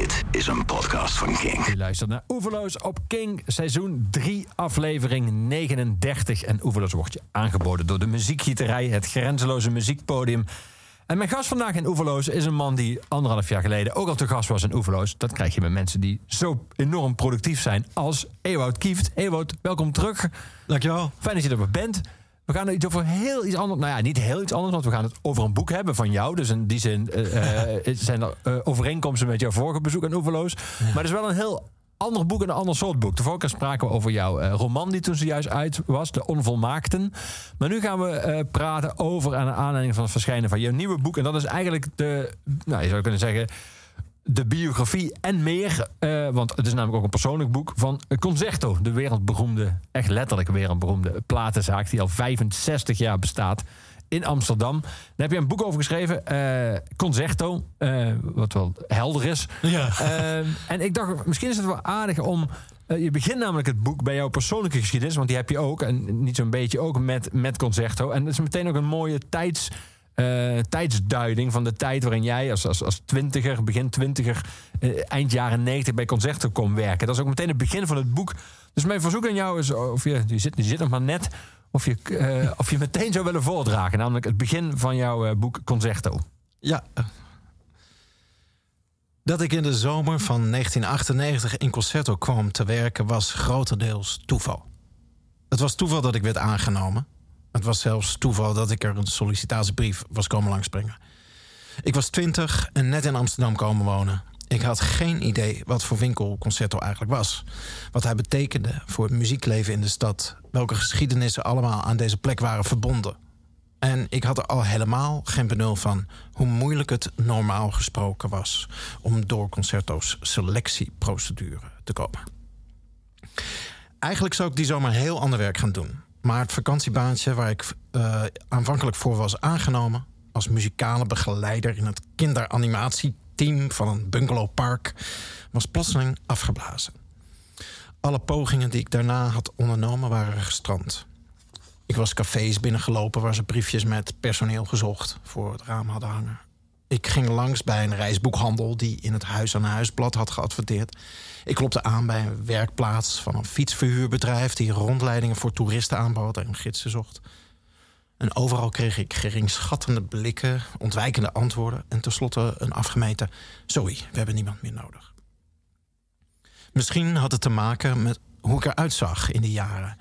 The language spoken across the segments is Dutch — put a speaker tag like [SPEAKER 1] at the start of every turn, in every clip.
[SPEAKER 1] Dit is een podcast van King.
[SPEAKER 2] Je luistert naar Oeverloos op King, seizoen 3, aflevering 39. En Oeverloos wordt je aangeboden door de muziekgieterij, het grenzeloze muziekpodium. En mijn gast vandaag in Oeverloos is een man die anderhalf jaar geleden ook al te gast was in Oeverloos. Dat krijg je met mensen die zo enorm productief zijn als Ewout Kieft. Ewout, welkom terug.
[SPEAKER 3] Dankjewel.
[SPEAKER 2] Fijn dat je er bent. We gaan het iets over heel iets anders. Nou ja, niet heel iets anders, want we gaan het over een boek hebben van jou. Dus in die zin uh, uh, zijn er uh, overeenkomsten met jouw vorige bezoek aan Oeverloos. Maar het is wel een heel ander boek en een ander soort boek. De vorige keer spraken we over jouw roman die toen zojuist uit was, De Onvolmaakten. Maar nu gaan we praten over aan de aanleiding van het verschijnen van jouw nieuwe boek. En dat is eigenlijk de, nou je zou kunnen zeggen de biografie en meer. Uh, want het is namelijk ook een persoonlijk boek van Concerto. De wereldberoemde, echt letterlijk wereldberoemde platenzaak... die al 65 jaar bestaat in Amsterdam. Daar heb je een boek over geschreven, uh, Concerto, uh, wat wel helder is.
[SPEAKER 3] Ja.
[SPEAKER 2] en ik dacht, misschien is het wel aardig om... je begint namelijk het boek bij jouw persoonlijke geschiedenis... want die heb je ook, en niet zo'n beetje ook met, met Concerto. En het is meteen ook een mooie tijds uh, tijdsduiding van de tijd waarin jij als, als, als twintiger, begin twintiger, uh, eind jaren negentig bij concerten kon werken. Dat is ook meteen het begin van het boek. Dus mijn verzoek aan jou is, of je, zit, die zit nog maar net, of je, uh, of je meteen zou willen voordragen. Namelijk het begin van jouw boek Concerto.
[SPEAKER 3] Ja. Dat ik in de zomer van 1998 in Concerto kwam te werken was grotendeels toeval. Het was toeval dat ik werd aangenomen. Het was zelfs toeval dat ik er een sollicitatiebrief was komen langsbrengen. Ik was twintig en net in Amsterdam komen wonen. Ik had geen idee wat voor winkel Concerto eigenlijk was. Wat hij betekende voor het muziekleven in de stad. Welke geschiedenissen allemaal aan deze plek waren verbonden. En ik had er al helemaal geen benul van hoe moeilijk het normaal gesproken was om door Concerto's selectieprocedure te komen. Eigenlijk zou ik die zomaar heel ander werk gaan doen. Maar het vakantiebaantje waar ik uh, aanvankelijk voor was aangenomen... als muzikale begeleider in het kinderanimatieteam van een bungalowpark... was plotseling afgeblazen. Alle pogingen die ik daarna had ondernomen waren gestrand. Ik was cafés binnengelopen waar ze briefjes met personeel gezocht... voor het raam hadden hangen. Ik ging langs bij een reisboekhandel die in het Huis aan Huisblad had geadverteerd. Ik klopte aan bij een werkplaats van een fietsverhuurbedrijf die rondleidingen voor toeristen aanbood en gidsen zocht. En overal kreeg ik geringschattende blikken, ontwijkende antwoorden en tenslotte een afgemeten: Sorry, we hebben niemand meer nodig. Misschien had het te maken met hoe ik eruit zag in die jaren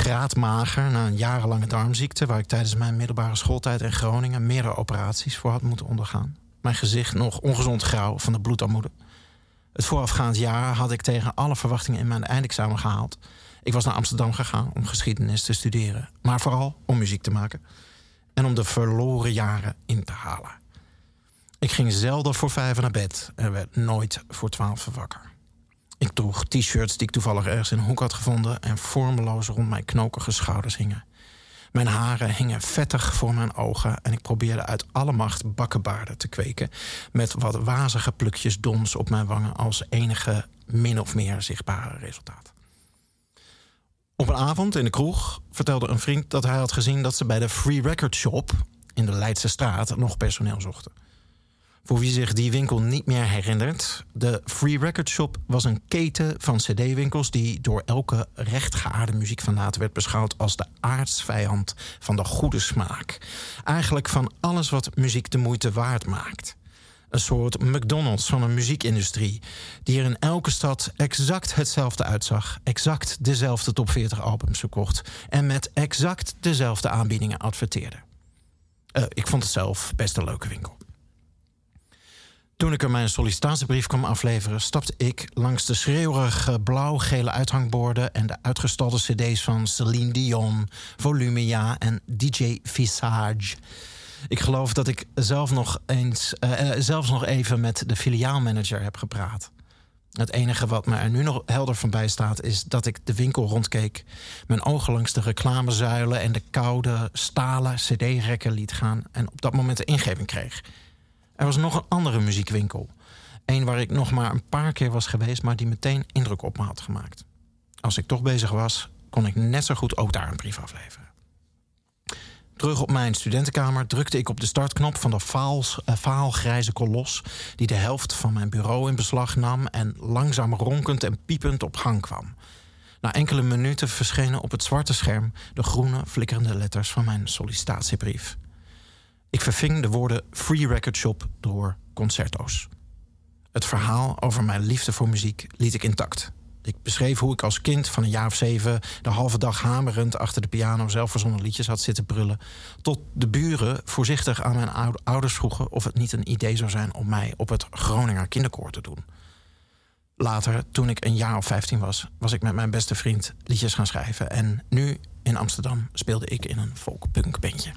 [SPEAKER 3] graadmager na een jarenlange darmziekte... waar ik tijdens mijn middelbare schooltijd in Groningen... meerdere operaties voor had moeten ondergaan. Mijn gezicht nog ongezond grauw van de bloedarmoede. Het voorafgaand jaar had ik tegen alle verwachtingen in mijn eindexamen gehaald. Ik was naar Amsterdam gegaan om geschiedenis te studeren. Maar vooral om muziek te maken. En om de verloren jaren in te halen. Ik ging zelden voor vijf naar bed en werd nooit voor twaalf wakker. Ik droeg t-shirts die ik toevallig ergens in een hoek had gevonden... en vormeloos rond mijn knokige schouders hingen. Mijn haren hingen vettig voor mijn ogen... en ik probeerde uit alle macht bakkenbaarden te kweken... met wat wazige plukjes dons op mijn wangen... als enige min of meer zichtbare resultaat. Op een avond in de kroeg vertelde een vriend dat hij had gezien... dat ze bij de Free Record Shop in de Leidse straat nog personeel zochten. Voor wie zich die winkel niet meer herinnert, de Free Record Shop was een keten van CD-winkels die door elke rechtgeaarde muziekfanaat werd beschouwd als de aardsvijand van de goede smaak. Eigenlijk van alles wat muziek de moeite waard maakt. Een soort McDonald's van een muziekindustrie, die er in elke stad exact hetzelfde uitzag, exact dezelfde top 40 albums verkocht en met exact dezelfde aanbiedingen adverteerde. Uh, ik vond het zelf best een leuke winkel. Toen ik er mijn sollicitatiebrief kwam afleveren, stapte ik langs de schreeuwerige blauw-gele uithangborden en de uitgestalde CD's van Celine Dion, Volumia en DJ Visage. Ik geloof dat ik zelf nog eens, uh, zelfs nog even met de filiaalmanager heb gepraat. Het enige wat me er nu nog helder van bij staat, is dat ik de winkel rondkeek, mijn ogen langs de reclamezuilen en de koude stalen CD-rekken liet gaan en op dat moment de ingeving kreeg. Er was nog een andere muziekwinkel. Een waar ik nog maar een paar keer was geweest, maar die meteen indruk op me had gemaakt. Als ik toch bezig was, kon ik net zo goed ook daar een brief afleveren. Terug op mijn studentenkamer drukte ik op de startknop van de vaals, uh, vaalgrijze kolos... die de helft van mijn bureau in beslag nam... en langzaam ronkend en piepend op gang kwam. Na enkele minuten verschenen op het zwarte scherm... de groene, flikkerende letters van mijn sollicitatiebrief. Ik verving de woorden Free Record Shop door concerto's. Het verhaal over mijn liefde voor muziek liet ik intact. Ik beschreef hoe ik als kind van een jaar of zeven de halve dag hamerend achter de piano zelfverzonnen liedjes had zitten brullen. Tot de buren voorzichtig aan mijn ouders vroegen of het niet een idee zou zijn om mij op het Groninger kinderkoor te doen. Later, toen ik een jaar of 15 was, was ik met mijn beste vriend liedjes gaan schrijven. En nu in Amsterdam speelde ik in een folkpunk bandje.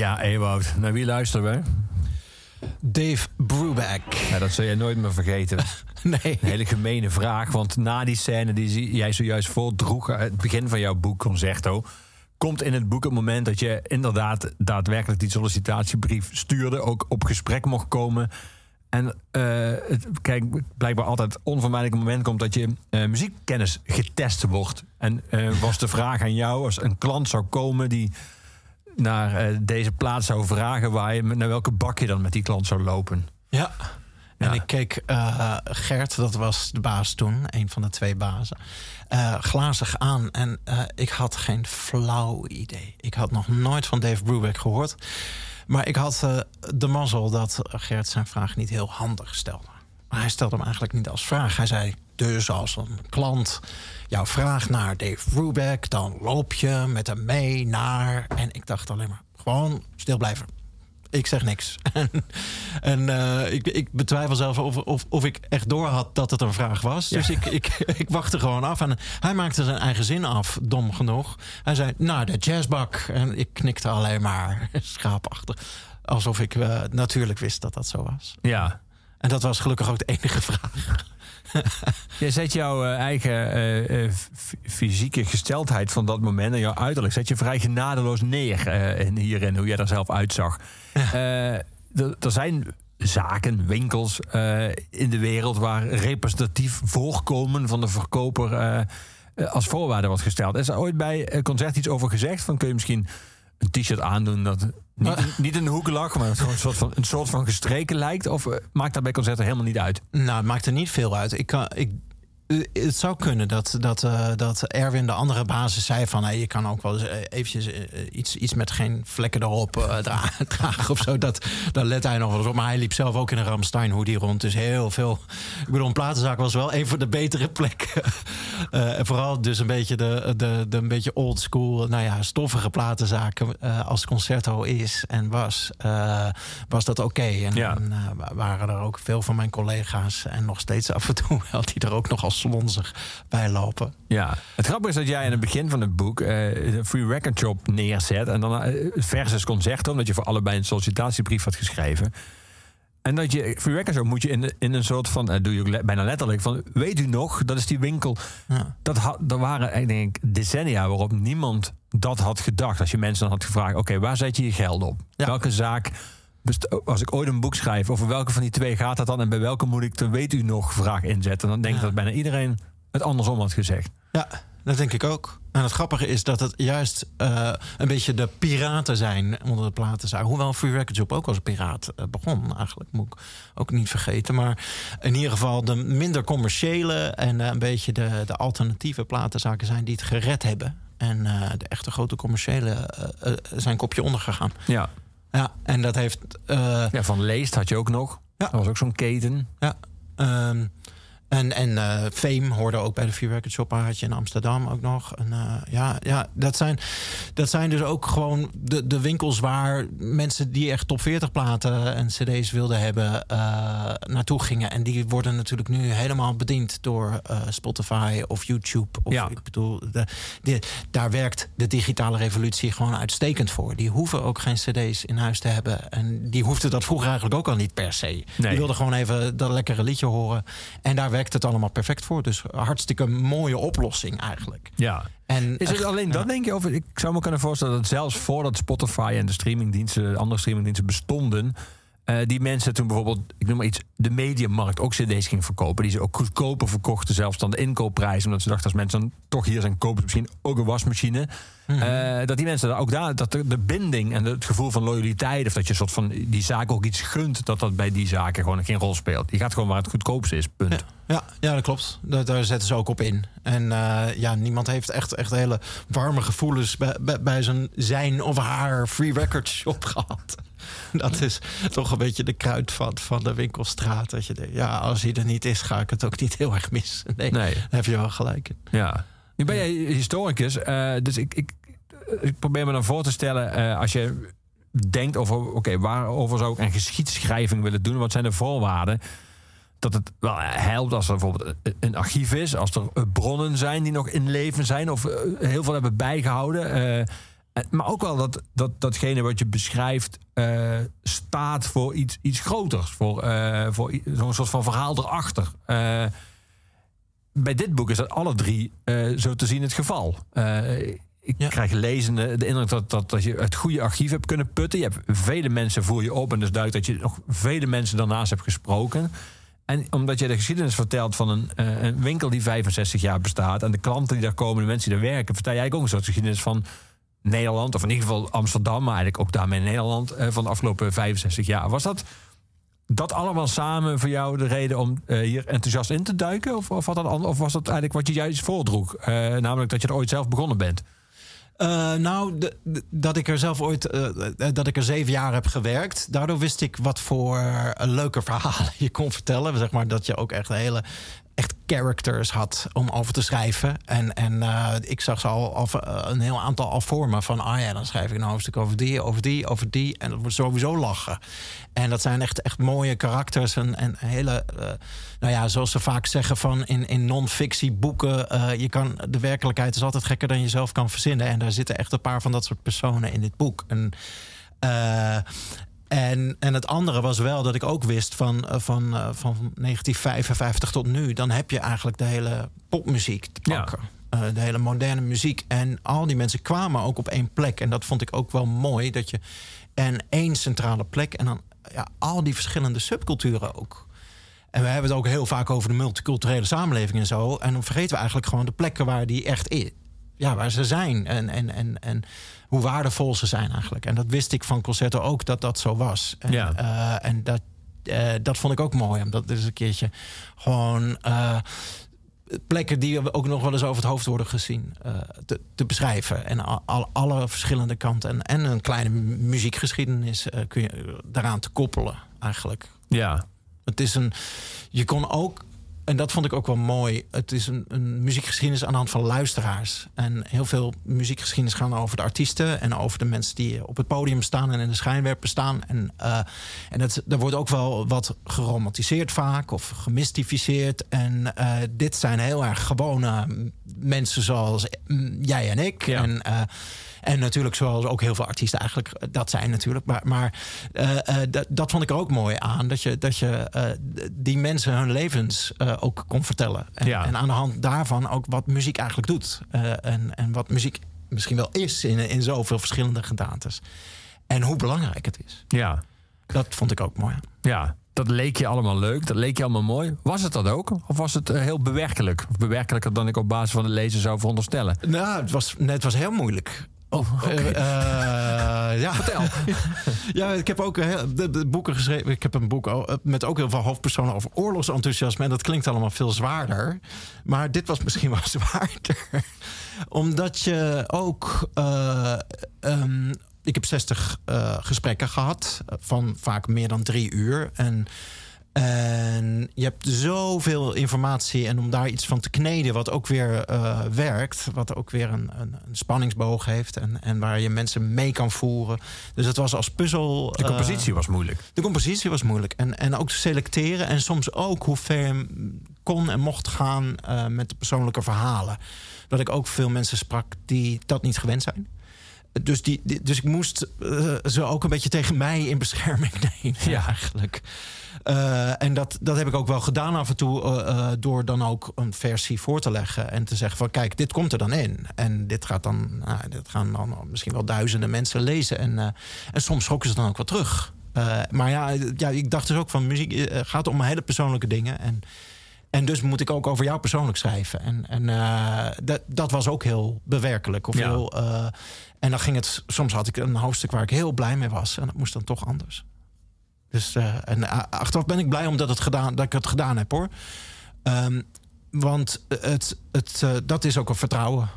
[SPEAKER 2] Ja, Ewout. Naar wie luisteren we?
[SPEAKER 3] Dave Brubeck.
[SPEAKER 2] Ja, dat zul je nooit meer vergeten.
[SPEAKER 3] Nee.
[SPEAKER 2] Een hele gemene vraag, want na die scène die jij zojuist voordroeg... het begin van jouw boek Concerto... komt in het boek het moment dat je inderdaad daadwerkelijk die sollicitatiebrief stuurde... ook op gesprek mocht komen... En eh, het, kijk, blijkbaar altijd onvermijdelijk moment komt dat je eh, muziekkennis getest wordt. En eh, was de vraag aan jou als een klant zou komen die naar eh, deze plaats zou vragen waar je naar welke bak je dan met die klant zou lopen.
[SPEAKER 3] Ja. En ik keek eh, Gert, dat was de baas toen, een van de twee bazen, eh, glazig aan. En ik had geen flauw idee. Ik had nog nooit van Dave Brubeck gehoord. Maar ik had de mazzel dat Gert zijn vraag niet heel handig stelde. Maar hij stelde hem eigenlijk niet als vraag. Hij zei, dus als een klant jouw vraagt naar Dave Brubeck... dan loop je met hem mee naar... En ik dacht alleen maar, gewoon stil blijven. Ik zeg niks. en en eh, ik, ik betwijfel zelf of, of, of ik echt door had dat het een vraag was. Dus ik, ik, ik wachtte gewoon af. En hij maakte zijn eigen zin af, dom genoeg. Hij zei, nou, de jazzbak. En ik knikte alleen maar schaapachtig. Alsof ik eh, natuurlijk wist dat dat zo was.
[SPEAKER 2] Ja.
[SPEAKER 3] En dat was gelukkig ook de enige vraag.
[SPEAKER 2] Je zet jouw eh, eigen eh, eh, fysieke gesteldheid van dat moment en jouw uiterlijk zet je vrij genadeloos neer in, hierin, hoe jij er zelf uitzag. Er zijn zaken, winkels in de wereld waar representatief voorkomen van de verkoper als voorwaarde wordt gesteld. Is er ooit bij een concert iets over gezegd? Van kun je misschien een t-shirt aandoen dat niet, in de hoek lag, maar een soort van, een soort van gestreken lijkt? Of eh, maakt dat bij concerten helemaal niet uit?
[SPEAKER 3] Nou, het maakt er niet veel uit. Ik kan, ik, het zou kunnen dat, dat, eh, dat Erwin, de andere basis, zei van... Hey, je kan ook wel eens eh, eventjes eh, iets, iets met geen vlekken erop eh, dra- dragen of zo. Dat, daar let hij nog wel eens op. Maar hij liep zelf ook in een Ramstein hoodie rond. Dus heel veel... Ik bedoel, een platenzaak was wel een van de betere plekken. Eh, en vooral dus een beetje de, de, de een beetje old school, nou ja, stoffige platenzaken eh, als Concerto is en was, eh, was dat oké. En,
[SPEAKER 2] Ja.
[SPEAKER 3] en, eh, waren er ook veel van mijn collega's en nog steeds af en toe wel die er ook nog als slonzig bij lopen.
[SPEAKER 2] Ja, het grappige is dat jij in het begin van het boek eh, een free record shop neerzet. En dan eh, versus concerto, omdat je voor allebei een sollicitatiebrief had geschreven. En dat je free record shop moet je in, in een soort van, eh, doe je ook le- bijna letterlijk, van weet u nog, dat is die winkel.
[SPEAKER 3] Ja.
[SPEAKER 2] Dat had, er waren ik denk decennia waarop niemand dat had gedacht. Als je mensen dan had gevraagd, oké, waar zet je je geld op?
[SPEAKER 3] Ja.
[SPEAKER 2] Welke zaak, als ik ooit een boek schrijf, over welke van die twee gaat dat dan? En bij welke moet ik de weet u nog vraag inzetten? Dan denk ik
[SPEAKER 3] Ja.
[SPEAKER 2] dat bijna iedereen het andersom had gezegd.
[SPEAKER 3] Ja, dat denk ik ook. En het grappige is dat het juist eh, een beetje de piraten zijn onder de platenzaak. Hoewel Free Record Shop ook als piraat eh, begon, eigenlijk moet ik ook niet vergeten. Maar in ieder geval de minder commerciële en eh, een beetje de, de alternatieve platenzaken zijn die het gered hebben. En de echte grote commerciële zijn kopje ondergegaan.
[SPEAKER 2] Ja.
[SPEAKER 3] Ja, en dat heeft. eh,
[SPEAKER 2] Ja, van Leest had je ook nog.
[SPEAKER 3] Ja.
[SPEAKER 2] Dat was ook zo'n keten.
[SPEAKER 3] Ja. ehm, en en eh, Fame hoorde ook bij de Record Shop. Had je in Amsterdam ook nog. En, eh, ja, ja dat, zijn, dat zijn dus ook gewoon de, de winkels waar mensen die echt top 40 platen en cd's wilden hebben eh, naartoe gingen. En die worden natuurlijk nu helemaal bediend door Spotify of YouTube. Of,
[SPEAKER 2] Ja.
[SPEAKER 3] Ik bedoel, de, daar werkt de digitale revolutie gewoon uitstekend voor. Die hoeven ook geen cd's in huis te hebben. En die hoefden dat vroeger eigenlijk ook al niet per se.
[SPEAKER 2] Nee.
[SPEAKER 3] Die wilden gewoon even dat lekkere liedje horen. En daar werkt het allemaal perfect voor. Dus hartstikke mooie oplossing eigenlijk.
[SPEAKER 2] Ja.
[SPEAKER 3] En
[SPEAKER 2] Is het alleen
[SPEAKER 3] ja.
[SPEAKER 2] dat, denk je? Of ik zou me kunnen voorstellen dat zelfs voordat Spotify en de streamingdiensten, de andere streamingdiensten bestonden, Eh, die mensen toen bijvoorbeeld, ik noem maar iets, de mediamarkt ook cd's ging verkopen. Die ze ook goedkoper verkochten, zelfs dan de inkoopprijs. Omdat ze dachten, als mensen dan toch hier zijn, kopen ze misschien ook een wasmachine. Eh, dat die mensen ook daar, dat de, de binding en het gevoel van loyaliteit, of dat je soort van die zaak ook iets gunt, dat dat bij die zaken gewoon geen rol speelt. Je gaat gewoon waar het goedkoopste is, punt.
[SPEAKER 3] Ja, ja, dat klopt. Daar, daar zetten ze ook op in. En eh, ja, niemand heeft echt, echt hele warme gevoelens bij, bij, bij zijn, zijn of haar free record shop gehad. Dat is toch een beetje de kruid van, de winkelstraat. Dat je denkt, ja, als hij er niet is, ga ik het ook niet heel erg missen. Nee,
[SPEAKER 2] Nee.
[SPEAKER 3] daar heb je wel gelijk in.
[SPEAKER 2] Ja. Nu ben jij historicus, eh, dus ik, ik, ik probeer me dan voor te stellen, eh, als je denkt over, oké, waarover zou ik een geschiedschrijving willen doen? Wat zijn de voorwaarden? Dat het wel helpt als er bijvoorbeeld een- archief is, als er bronnen zijn die nog in leven zijn of eh, heel veel hebben bijgehouden. eh, eh, maar ook wel dat, dat datgene wat je beschrijft eh, staat voor iets, iets groters, voor, eh, voor zo'n soort van verhaal erachter. Eh, bij dit boek is dat alle drie eh, zo te zien het geval. Eh, ik
[SPEAKER 3] Ja.
[SPEAKER 2] krijg lezende de indruk dat, dat, dat je het goede archief hebt kunnen putten. Je hebt vele mensen voor je op en dus duidt dat je nog vele mensen daarnaast hebt gesproken. En omdat je de geschiedenis vertelt van een, eh, een winkel die 65 jaar bestaat en de klanten die daar komen, de mensen die daar werken, vertel jij ook een soort geschiedenis van Nederland, of in ieder geval Amsterdam, maar eigenlijk ook daarmee Nederland eh, van de afgelopen 65 jaar. Was dat dat allemaal samen voor jou de reden om eh, hier enthousiast in te duiken? Of, of, had dat, of was dat eigenlijk wat je juist voordroeg? Eh, namelijk dat je er ooit zelf begonnen bent.
[SPEAKER 3] Nou, de- dat ik er zelf ooit, dat ik er zeven jaar heb gewerkt. Daardoor wist ik wat voor leuke verhalen je kon vertellen. Zeg maar dat je ook echt hele echt characters had om over te schrijven. En, en eh, ik zag ze al, al eh, een heel aantal al voor me. Van, ah ja, dan schrijf ik een hoofdstuk over die, over die, over die. En dat wordt sowieso lachen. En dat zijn echt, echt mooie karakters. En, en hele, eh, nou ja, zoals ze vaak zeggen van in, in non-fictie boeken. je kan, de werkelijkheid is altijd gekker dan je zelf kan verzinnen. En daar zitten echt een paar van dat soort personen in dit boek. En, en, en het andere was wel dat ik ook wist van, eh, van, eh, van 1955 tot nu. Dan heb je eigenlijk de hele popmuziek te
[SPEAKER 2] Ja.
[SPEAKER 3] pakken. Eh, de hele moderne muziek. En al die mensen kwamen ook op één plek. En dat vond ik ook wel mooi. Dat je en één centrale plek. En dan ja, al die verschillende subculturen ook. En we hebben het ook heel vaak over de multiculturele samenleving en zo. En dan vergeten we eigenlijk gewoon de plekken waar die echt is. Ja, waar ze zijn. En, en, en, en hoe waardevol ze zijn eigenlijk. En dat wist ik van Concerto ook dat dat zo was. En,
[SPEAKER 2] Ja.
[SPEAKER 3] eh, en dat, eh, dat vond ik ook mooi. Omdat dus een keertje gewoon eh, plekken die ook nog wel eens over het hoofd worden gezien te, te beschrijven. En al, al- alle verschillende kanten. En, en een kleine mu- muziekgeschiedenis kun je daaraan te koppelen eigenlijk.
[SPEAKER 2] Ja.
[SPEAKER 3] Het is een. Je kon ook. En dat vond ik ook wel mooi. Het is een, een muziekgeschiedenis aan de hand van luisteraars. En heel veel muziekgeschiedenis gaan over de artiesten en over de mensen die op het podium staan en in de schijnwerper staan. En, eh en het, er wordt ook wel wat geromantiseerd vaak of gemystificeerd. En eh, dit zijn heel erg gewone mensen zoals mm, jij en ik.
[SPEAKER 2] Ja.
[SPEAKER 3] En, eh, en natuurlijk zoals ook heel veel artiesten eigenlijk eh, dat zijn natuurlijk. Maar, maar eh, eh, dat, dat vond ik er ook mooi aan. Dat je, dat je die mensen hun levens ook kon vertellen. En,
[SPEAKER 2] Ja.
[SPEAKER 3] en aan de hand daarvan ook wat muziek eigenlijk doet. En, en wat muziek misschien wel is in, in zoveel verschillende gedaantes. En hoe belangrijk het is.
[SPEAKER 2] Ja.
[SPEAKER 3] Dat vond ik ook mooi.
[SPEAKER 2] Ja. Dat leek je allemaal leuk, dat leek je allemaal mooi. Was het dat ook? Of was het heel bewerkelijk? Of bewerkelijker dan ik op basis van de lezer zou veronderstellen?
[SPEAKER 3] Nou, het was, nee, het was heel moeilijk.
[SPEAKER 2] Oh.
[SPEAKER 3] Eh, eh, ja. Vertel. ja, ik heb ook eh, heel- de, de boeken geschreven. Ik heb een boek met ook heel veel hoofdpersonen over oorlogsenthousiasme. En dat klinkt allemaal veel zwaarder. Maar dit was misschien wel zwaarder. Omdat je ook. eh, ehm, ik heb 60 eh, gesprekken gehad. eh, Van vaak meer dan drie uur. En. En je hebt zoveel informatie en om daar iets van te kneden, wat ook weer eh, werkt, wat ook weer een, een, een spanningsboog heeft en, en waar je mensen mee kan voeren. Dus het was als puzzel.
[SPEAKER 2] De
[SPEAKER 3] eh,
[SPEAKER 2] compositie was moeilijk.
[SPEAKER 3] de compositie was moeilijk. En, en ook te selecteren. En soms ook hoe ver je kon en mocht gaan eh, met de persoonlijke verhalen. Dat ik ook veel mensen sprak die dat niet gewend zijn. Dus, die, die- dus ik moest eh, ze ook een beetje tegen mij in bescherming nemen,
[SPEAKER 2] Ja.
[SPEAKER 3] eigenlijk. Eh, en dat, dat heb ik ook wel gedaan af en toe... eh, door dan ook een versie voor te leggen... en te zeggen van kijk, dit komt er dan in. En dit, gaat dan, nou, dit gaan dan misschien wel duizenden mensen lezen. En, en soms schrokken ze dan ook wel terug. Maar ja, ja, ik dacht dus ook van muziek gaat om hele persoonlijke dingen. En, en dus moet ik ook over jou persoonlijk schrijven. En, en dat, dat was ook heel bewerkelijk. Of
[SPEAKER 2] Ja.
[SPEAKER 3] heel, en dan ging het, soms had ik een hoofdstuk waar ik heel blij mee was. En dat moest dan toch anders. Dus, eh, en eh, achteraf ben ik blij omdat het gedaan, dat ik het gedaan heb hoor. Ehm, want het, het, eh, dat is ook een vertrouwen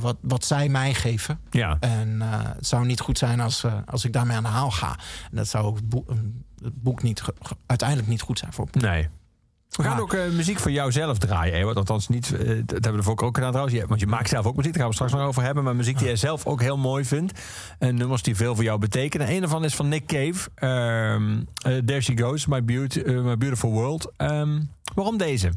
[SPEAKER 3] wat, wat zij mij geven.
[SPEAKER 2] Ja.
[SPEAKER 3] En het zou niet goed zijn als, als ik daarmee aan de haal ga. En dat zou ook het boek, het boek niet, uiteindelijk niet goed zijn voor.
[SPEAKER 2] Nee. We gaan ook eh, muziek van jou zelf draaien, Ewart. Althans niet, eh, dat hebben we de vorige ook gedaan trouwens. Je- want je maakt zelf ook muziek, daar gaan we straks nog over hebben. Maar muziek die jij zelf ook heel mooi vindt. En nummers die veel voor jou betekenen. Een daarvan is van Nick Cave. Ehm, eh, There She Goes, My, Beauty, My Beautiful World. Ehm, waarom deze?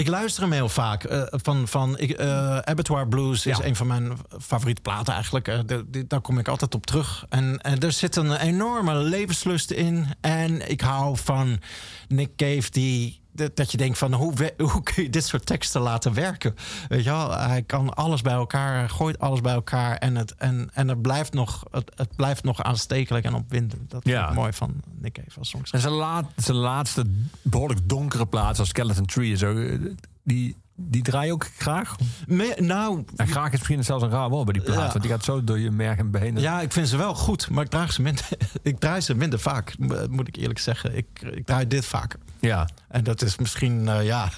[SPEAKER 3] Ik luister hem heel vaak. eh, van, van, ik, eh, Abattoir Blues is
[SPEAKER 2] Ja.
[SPEAKER 3] een van mijn favoriete platen eigenlijk. Eh, de- de- daar kom ik altijd op terug. En er zit een enorme levenslust in. En ik hou van Nick Cave die... Dat je denkt van hoe, hoe kun je dit soort teksten laten werken? Weet je wel, hij kan alles bij elkaar, gooit alles bij elkaar en het, en, en het, blijft nog, het, het blijft nog aanstekelijk en opwindend. Dat
[SPEAKER 2] Ja.
[SPEAKER 3] ik mooi van Nick Cave als songschrijver.
[SPEAKER 2] En zijn, laat, zijn laatste behoorlijk donkere plaats als Skeleton Tree en zo. eh, Die, die draai je ook graag?
[SPEAKER 3] Me- nou,
[SPEAKER 2] En graag is misschien zelfs een raar woord bij die plaat.
[SPEAKER 3] Ja.
[SPEAKER 2] Want die gaat zo door je merg en benen.
[SPEAKER 3] Ja, ik vind ze wel goed, maar ik draag ze minder, ik draai ze minder vaak, mo- moet ik eerlijk zeggen. Ik, ik draai dit vaker.
[SPEAKER 2] Ja.
[SPEAKER 3] En dat is misschien, eh, ja,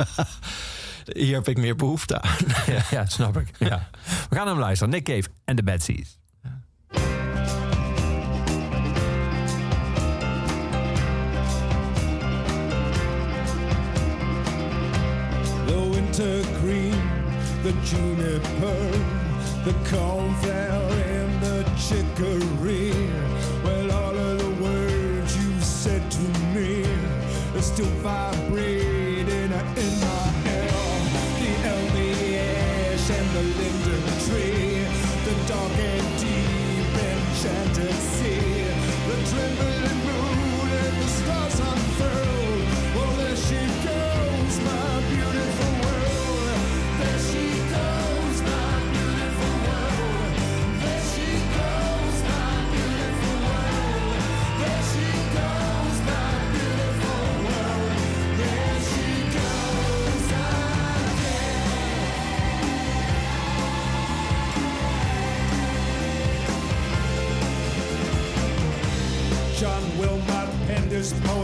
[SPEAKER 3] hier heb ik meer behoefte aan.
[SPEAKER 2] ja, ja, snap ik. Ja. We gaan naar hem luisteren. Nick Cave en The Bad Seas.
[SPEAKER 4] The winter the juniper, the cornflower, and the chicory. Well, all of the words you said to me are still vibrating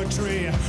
[SPEAKER 4] poetry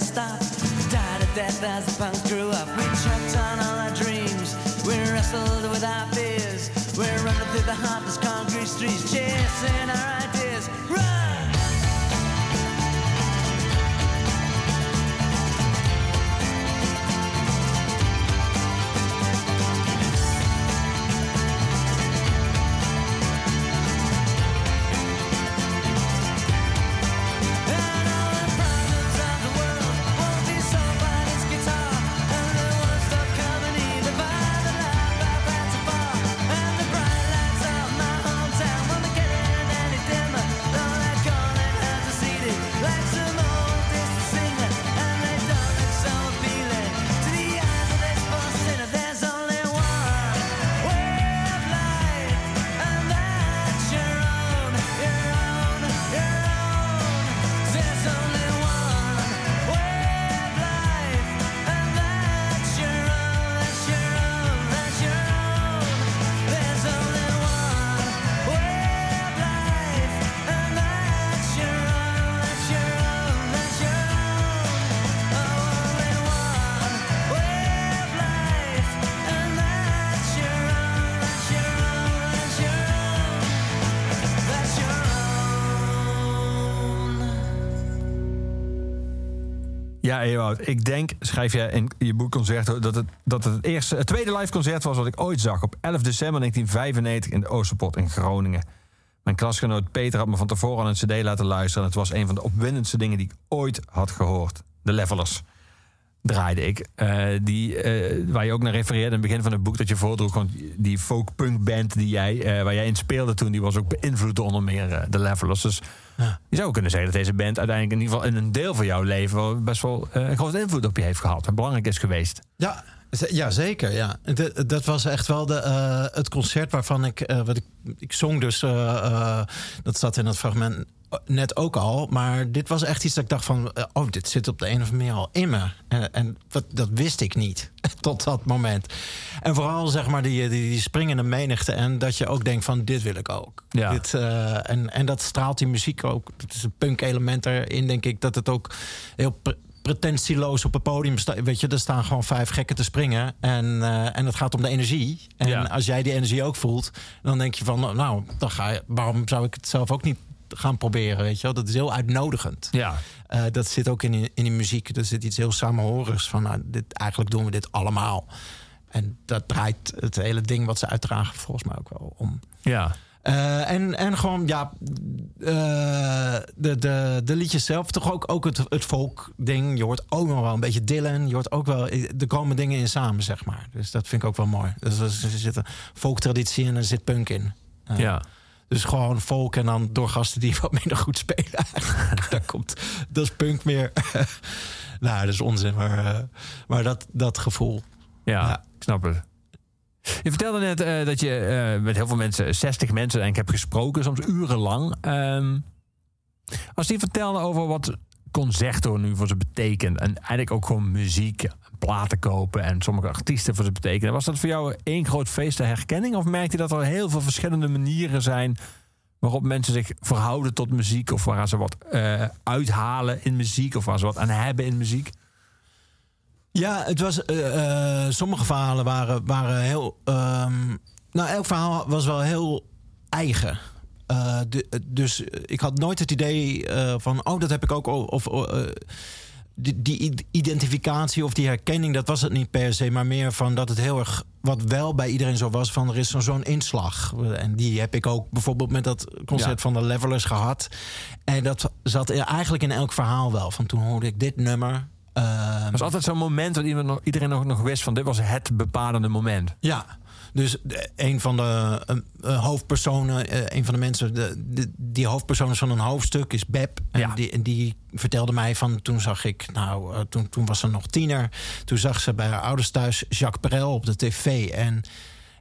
[SPEAKER 5] stop. Die to death as a punk crew.
[SPEAKER 2] Ja, ik denk, schrijf jij in je boek Concerto, dat het, dat het, het, eerste, het tweede live concert was wat ik ooit zag op 11 december 1995 in de Oosterpot in Groningen. Mijn klasgenoot Peter had me van tevoren aan een CD laten luisteren. En het was een van de opwindendste dingen die ik ooit had gehoord. De Levelers draaide ik. Eh, die, eh, waar je ook naar refereerde in het begin van het boek dat je voordroeg. Want die folk-punk band die jij, eh, waar jij in speelde toen, die was ook beïnvloed onder meer de Levelers. Dus
[SPEAKER 3] Ja.
[SPEAKER 2] je zou kunnen zeggen dat deze band uiteindelijk in ieder geval in een deel van jouw leven best wel eh, een grote invloed op je heeft gehad. Belangrijk is geweest.
[SPEAKER 3] Ja, ja zeker. Ja. Dat, dat was echt wel de, eh, het concert waarvan ik, eh, wat ik. Ik zong dus. dat zat in het fragment net ook al. Maar dit was echt iets dat ik dacht van. eh, oh, dit zit op de een of andere manier al in me. En, en wat, dat wist ik niet. Tot dat moment. En vooral zeg maar die, die, die springende menigte. En dat je ook denkt van dit wil ik ook.
[SPEAKER 2] Ja.
[SPEAKER 3] Dit, eh, en, en dat straalt die muziek ook. Het is een punk element erin, denk ik. Dat het ook heel pre- pretentieloos op het podium staat. Weet je, er staan gewoon vijf gekken te springen. En, eh, en het gaat om de energie. En
[SPEAKER 2] Ja.
[SPEAKER 3] als jij die energie ook voelt, dan denk je van, nou, dan ga je, waarom zou ik het zelf ook niet gaan proberen? Weet je wel? Dat is heel uitnodigend.
[SPEAKER 2] Ja,
[SPEAKER 3] Eh, dat zit ook in, in die muziek. Er zit iets heel samenhorigs van, nou, dit, eigenlijk doen we dit allemaal. En dat draait het hele ding wat ze uitdragen volgens mij ook wel om.
[SPEAKER 2] ja.
[SPEAKER 3] Eh, en, en gewoon, ja, eh, de, de, de liedjes zelf, toch ook, ook het, het folk-ding. Je hoort ook nog wel een beetje Dylan. Je hoort ook wel, er komen dingen in samen, zeg maar. Dus dat vind ik ook wel mooi. Dus er zit een folk-traditie en er zit punk in.
[SPEAKER 2] Ja.
[SPEAKER 3] Dus gewoon folk en dan door gasten die wat minder goed spelen. Daar komt, dat is punk meer. nou, dat is onzin, maar, eh, maar dat, dat gevoel.
[SPEAKER 2] Ja,
[SPEAKER 3] Ja.
[SPEAKER 2] ik snap het. Je vertelde net eh, dat je eh, met heel veel mensen, 60 mensen, en ik heb gesproken, soms urenlang. Ehm, als die vertelden over wat concerto nu voor ze betekent, en eigenlijk ook gewoon muziek, platen kopen en sommige artiesten voor ze betekenen, was dat voor jou één groot feest de herkenning? Of merkte je dat er heel veel verschillende manieren zijn waarop mensen zich verhouden tot muziek, of waar ze wat eh, uithalen in muziek, of waar ze wat aan hebben in muziek?
[SPEAKER 3] Ja, het was. eh, eh, sommige verhalen waren, waren heel. ehm, nou, elk verhaal was wel heel eigen. Eh, de- dus ik had nooit het idee eh, van. Oh, dat heb ik ook. Of. eh, die, die id- identificatie of die herkenning, dat was het niet per se, maar meer van dat het heel erg, wat wel bij iedereen zo was, van er is zo'n inslag. En die heb ik ook bijvoorbeeld met dat concert
[SPEAKER 2] Ja.
[SPEAKER 3] van de Levelers gehad. En dat zat er eigenlijk in elk verhaal wel. Van toen hoorde ik dit nummer.
[SPEAKER 2] Er was altijd zo'n moment dat iedereen nog, iedereen nog, nog wist van dit was het bepalende moment.
[SPEAKER 3] Ja, dus een van de hoofdpersonen, eh, een van de mensen, de, de- die hoofdpersoon is van een hoofdstuk is Beb. En
[SPEAKER 2] Ja.
[SPEAKER 3] die, die vertelde mij van toen zag ik, nou, eh, toen, toen was ze nog tiener. Toen zag ze bij haar ouders thuis Jacques Perel op de tv. En,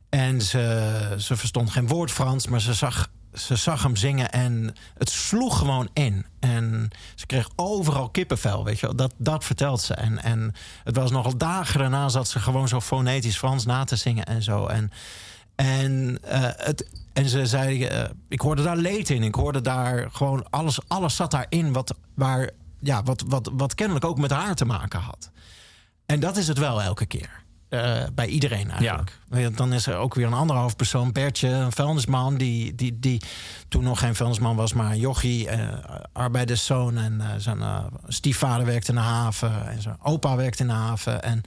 [SPEAKER 3] en ze, ze verstond geen woord Frans, maar ze zag, ze zag hem zingen en het sloeg gewoon in. En ze kreeg overal kippenvel, weet je wel. Dat, dat vertelt ze. En, en het was nogal dagen daarna zat ze gewoon zo fonetisch Frans na te zingen en zo. En, en, eh, het, en ze zei, eh, ik hoorde daar leed in. Ik hoorde daar gewoon, alles, alles zat daarin wat, waar, ja, wat, wat, wat kennelijk ook met haar te maken had. En dat is het wel elke keer. Eh, bij iedereen eigenlijk. Ja, Dan is er ook weer een andere hoofdpersoon, Bertje, een vuilnisman... die, die, die toen nog geen vuilnisman was, maar een jochie, eh, arbeiderszoon... en eh, zijn stiefvader werkte in de haven en zijn opa werkte in de haven. En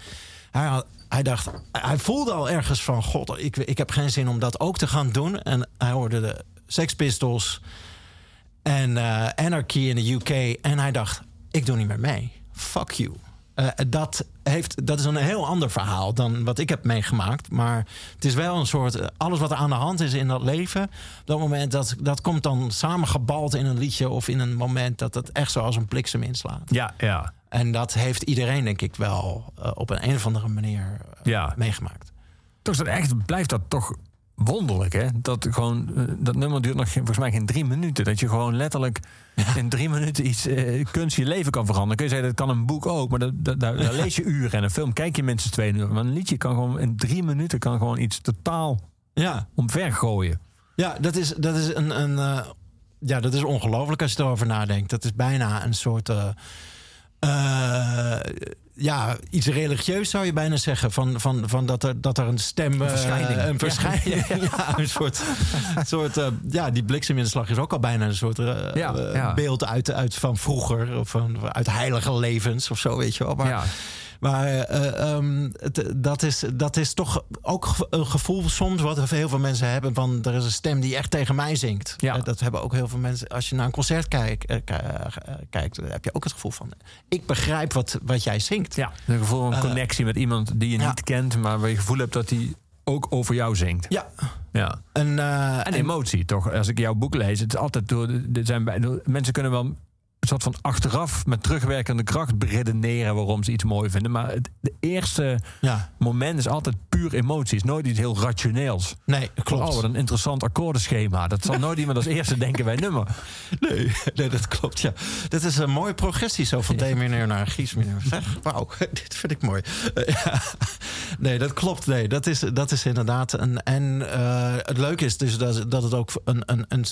[SPEAKER 3] hij, had- hij dacht, hij voelde al ergens van... god, ik, ik heb geen zin om dat ook te gaan doen. En hij hoorde de Sex Pistols en Anarchy in de UK. En hij dacht, ik doe niet meer mee. Fuck you. Eh, dat, heeft, dat is een heel ander verhaal dan wat ik heb meegemaakt. Maar het is wel een soort... eh, alles wat er aan de hand is in dat leven... op dat moment, dat, dat komt dan samengebald in een liedje... of in een moment dat het echt zo als een bliksem inslaat.
[SPEAKER 2] Ja, ja.
[SPEAKER 3] En dat heeft iedereen, denk ik, wel eh, op een, een of andere manier
[SPEAKER 2] Ja.
[SPEAKER 3] meegemaakt.
[SPEAKER 2] Toch is dat echt, blijft dat toch wonderlijk, hè? Dat, gewoon, eh, dat nummer duurt nog volgens mij geen drie minuten. Dat je gewoon letterlijk in drie minuten iets eh, kunst je leven kan veranderen. Kun je zeggen, dat kan een boek ook, maar dat, dat, daar, daar lees je uren. En een film kijk je minstens twee uur. Maar een liedje kan gewoon in drie minuten kan gewoon iets totaal
[SPEAKER 3] Ja,
[SPEAKER 2] omvergooien.
[SPEAKER 3] Ja, dat is, dat is een. een eh, ja, dat is ongelooflijk als je erover nadenkt. Dat is bijna een soort. Ja, iets religieus zou je bijna zeggen. Van, van, van dat, er, dat er een stem. eh,
[SPEAKER 2] verschijning.
[SPEAKER 3] een verschijning. Ja, een soort. soort eh, ja, die blikseminslag is ook al bijna een soort eh,
[SPEAKER 2] Ja,
[SPEAKER 3] beeld uit, uit van vroeger. Of van, uit heilige levens of zo, weet je wel. Maar,
[SPEAKER 2] Ja.
[SPEAKER 3] Maar eh, ehm, het, dat, is, dat is toch ook een gevoel soms wat heel veel mensen hebben. Van er is een stem die echt tegen mij zingt.
[SPEAKER 2] Ja.
[SPEAKER 3] Eh, dat hebben ook heel veel mensen. Als je naar een concert kijkt, eh, ki- eh, kijkt dan heb je ook het gevoel van. Ik begrijp wat, wat jij zingt.
[SPEAKER 2] Ja, een gevoel van
[SPEAKER 3] Eh,
[SPEAKER 2] connectie met iemand die je
[SPEAKER 3] ja.
[SPEAKER 2] niet kent, maar waar je het gevoel hebt dat hij ook over jou zingt.
[SPEAKER 3] Ja.
[SPEAKER 2] Ja.
[SPEAKER 3] En, eh,
[SPEAKER 2] En
[SPEAKER 3] en-
[SPEAKER 2] emotie, toch? Als ik jouw boek lees, het is altijd door. Er zijn bij, door- mensen kunnen wel een soort van achteraf met terugwerkende kracht beredeneren waarom ze iets mooi vinden. Maar het de eerste
[SPEAKER 3] ja,
[SPEAKER 2] moment is altijd puur emotie. Het is nooit iets heel rationeels.
[SPEAKER 3] nee, klopt.
[SPEAKER 2] Oh, wat een interessant akkoordenschema. Dat zal nooit iemand als eerste denken bij nummer.
[SPEAKER 3] Nee, nee, dat klopt, ja. Dit is een mooie progressie zo van D-mineur naar Gies-mineur. Zeg, wauw, dit vind ik mooi. Eh, ja. Nee, dat klopt. Nee, dat is, dat is inderdaad een... En eh, het leuke is dus dat, dat het ook een... een, een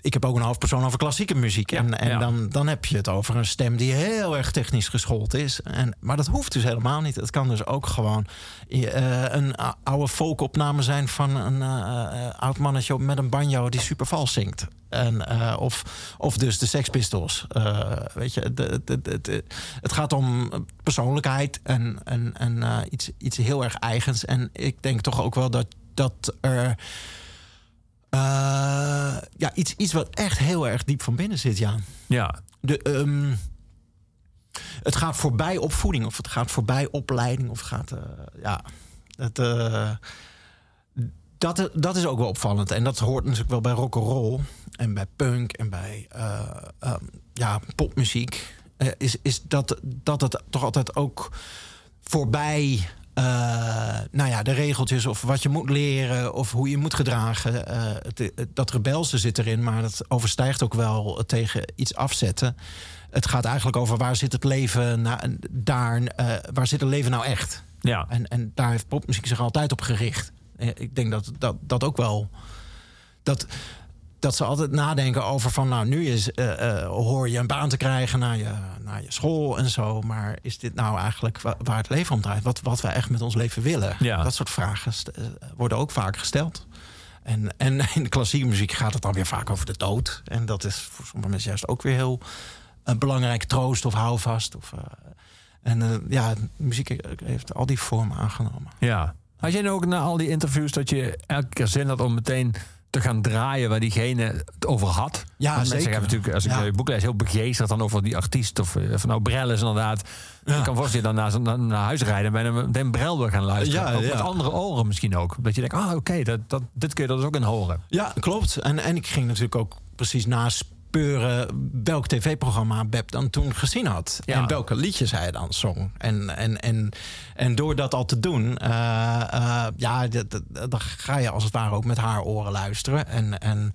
[SPEAKER 3] ik heb ook een hoofdpersoon over klassieke muziek.
[SPEAKER 2] Ja,
[SPEAKER 3] en en
[SPEAKER 2] ja.
[SPEAKER 3] dan, dan heb je het over een stem die heel erg technisch geschoold is. En, maar dat hoeft dus helemaal niet. Het kan dus ook gewoon eh, een oude folkopname zijn van een eh, oud mannetje met een banjo die super vals zingt. En, eh, of, of dus de Sex Pistols. Weet je, de, de, de- het gaat om persoonlijkheid en, en, en iets, iets heel erg eigens. En ik denk toch ook wel dat, dat er. Eh, ja, iets, iets wat echt heel erg diep van binnen zit, ja.
[SPEAKER 2] Ja,
[SPEAKER 3] De, ehm, het gaat voorbij opvoeding, of het gaat voorbij opleiding, of het gaat. eh, ja, het, eh, dat, dat is ook wel opvallend. En dat hoort natuurlijk wel bij rock and roll en bij punk en bij eh, ehm, ja, popmuziek. Is, is dat, dat het toch altijd ook voorbij. Eh, nou ja, de regeltjes of wat je moet leren of hoe je moet gedragen. eh, het, dat rebelse zit erin, maar dat overstijgt ook wel tegen iets afzetten. Het gaat eigenlijk over waar zit het leven na, daar, eh, waar zit het leven nou echt?
[SPEAKER 2] ja.
[SPEAKER 3] En, en daar heeft popmuziek zich altijd op gericht. Ik denk dat dat, dat ook wel. Dat, dat ze altijd nadenken over van, nou, nu is, eh, eh, hoor je een baan te krijgen naar je, naar je school en zo. Maar is dit nou eigenlijk wa- waar het leven om draait? Wat, wat we echt met ons leven willen?
[SPEAKER 2] Ja.
[SPEAKER 3] Dat soort vragen eh, worden ook vaak gesteld. En, en in de klassieke muziek gaat het dan weer vaak over de dood. En dat is voor sommige mensen juist ook weer heel een belangrijk troost of houvast. Of, en ja, muziek heeft al die vormen aangenomen.
[SPEAKER 2] Ja. Had jij nou ook na al die interviews dat je elke keer zin had om meteen te gaan draaien waar diegene het over had?
[SPEAKER 3] Ja,
[SPEAKER 2] Want mensen
[SPEAKER 3] zeker.
[SPEAKER 2] hebben natuurlijk, als ik
[SPEAKER 3] Ja.
[SPEAKER 2] je boek lees, heel begeesterd dan over die artiest. Of eh, van nou, Brel is inderdaad.
[SPEAKER 3] Ja.
[SPEAKER 2] Ik kan voorstellen dat je dan naar, naar huis rijden en bijna meteen Brel wil gaan luisteren.
[SPEAKER 3] Ja,
[SPEAKER 2] ook
[SPEAKER 3] ja.
[SPEAKER 2] met andere oren misschien ook. Dat je denkt, ah oké, dat, dat, dit kun je er dus ook in horen.
[SPEAKER 3] Ja, klopt. En, en ik ging natuurlijk ook precies welk tv-programma Beb dan toen gezien had.
[SPEAKER 2] Ja.
[SPEAKER 3] En welke liedjes hij dan zong. En, en, en, en door dat al te doen, eh, eh, ja, dan ga je als het ware ook met haar oren luisteren. En, en,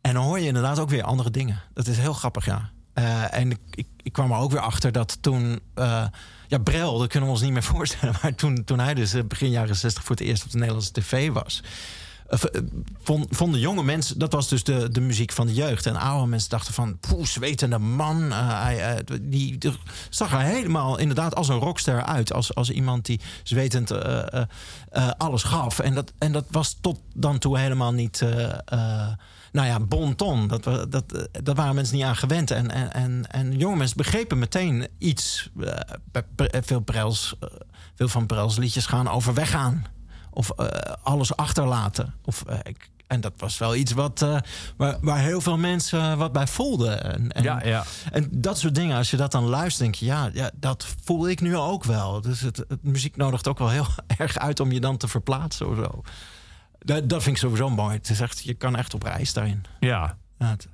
[SPEAKER 3] en dan hoor je inderdaad ook weer andere dingen. Dat is heel grappig, ja. Eh, en ik, ik, ik kwam er ook weer achter dat toen. eh, ja, Brel, dat kunnen we ons niet meer voorstellen. Maar toen, toen hij dus begin jaren 60 voor het eerst op de Nederlandse tv was. Eh, vonden jonge mensen, dat was dus de, de muziek van de jeugd. En oude mensen dachten van, poeh, zwetende man. eh, hij, eh, die, zag er helemaal inderdaad als een rockster uit. Als, als iemand die zwetend alles gaf. En dat, en dat was tot dan toe helemaal niet... nou ja, bon ton. Dat, dat, dat waren mensen niet aan gewend. En, en, en, en jonge mensen begrepen meteen iets. veel, Brels, veel van Brels liedjes gaan over weggaan. Of eh, alles achterlaten. Of, eh, ik, en dat was wel iets wat, eh, waar, waar heel veel mensen wat bij voelden. En, en,
[SPEAKER 2] ja, ja.
[SPEAKER 3] en dat soort dingen, als je dat dan luistert, denk je, ja, ja dat voel ik nu ook wel. Dus het, het muziek nodigt ook wel heel erg uit om je dan te verplaatsen of zo. Dat, dat vind ik sowieso mooi. Het is echt, je kan echt op reis daarin.
[SPEAKER 2] ja.
[SPEAKER 3] Ja, het-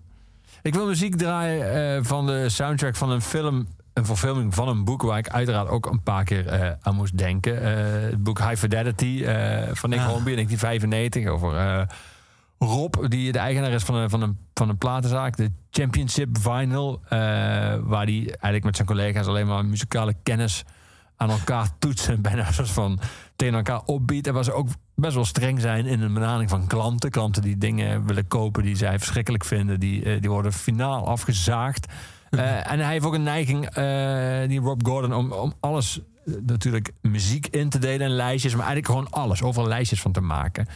[SPEAKER 2] Ik wil muziek draaien van de soundtrack van een film. Een verfilming van een boek waar ik uiteraard ook een paar keer eh, aan moest denken. Eh, het boek High Fidelity eh, van Nick
[SPEAKER 3] Ja.
[SPEAKER 2] Hornby in 1995. Over Rob, die de eigenaar is van een, van een, van een platenzaak. De Championship Vinyl. waar hij eigenlijk met zijn collega's alleen maar muzikale kennis aan elkaar toetsen. Bijna soort van tegen elkaar opbiedt. En waar ze ook best wel streng zijn in de benadering van klanten. Klanten die dingen willen kopen die zij verschrikkelijk vinden. Die, die worden finaal afgezaagd. Eh, en hij heeft ook een neiging, eh, die Rob Gordon, om, om alles eh, natuurlijk muziek in te delen in lijstjes, maar eigenlijk gewoon alles, overal lijstjes van te maken.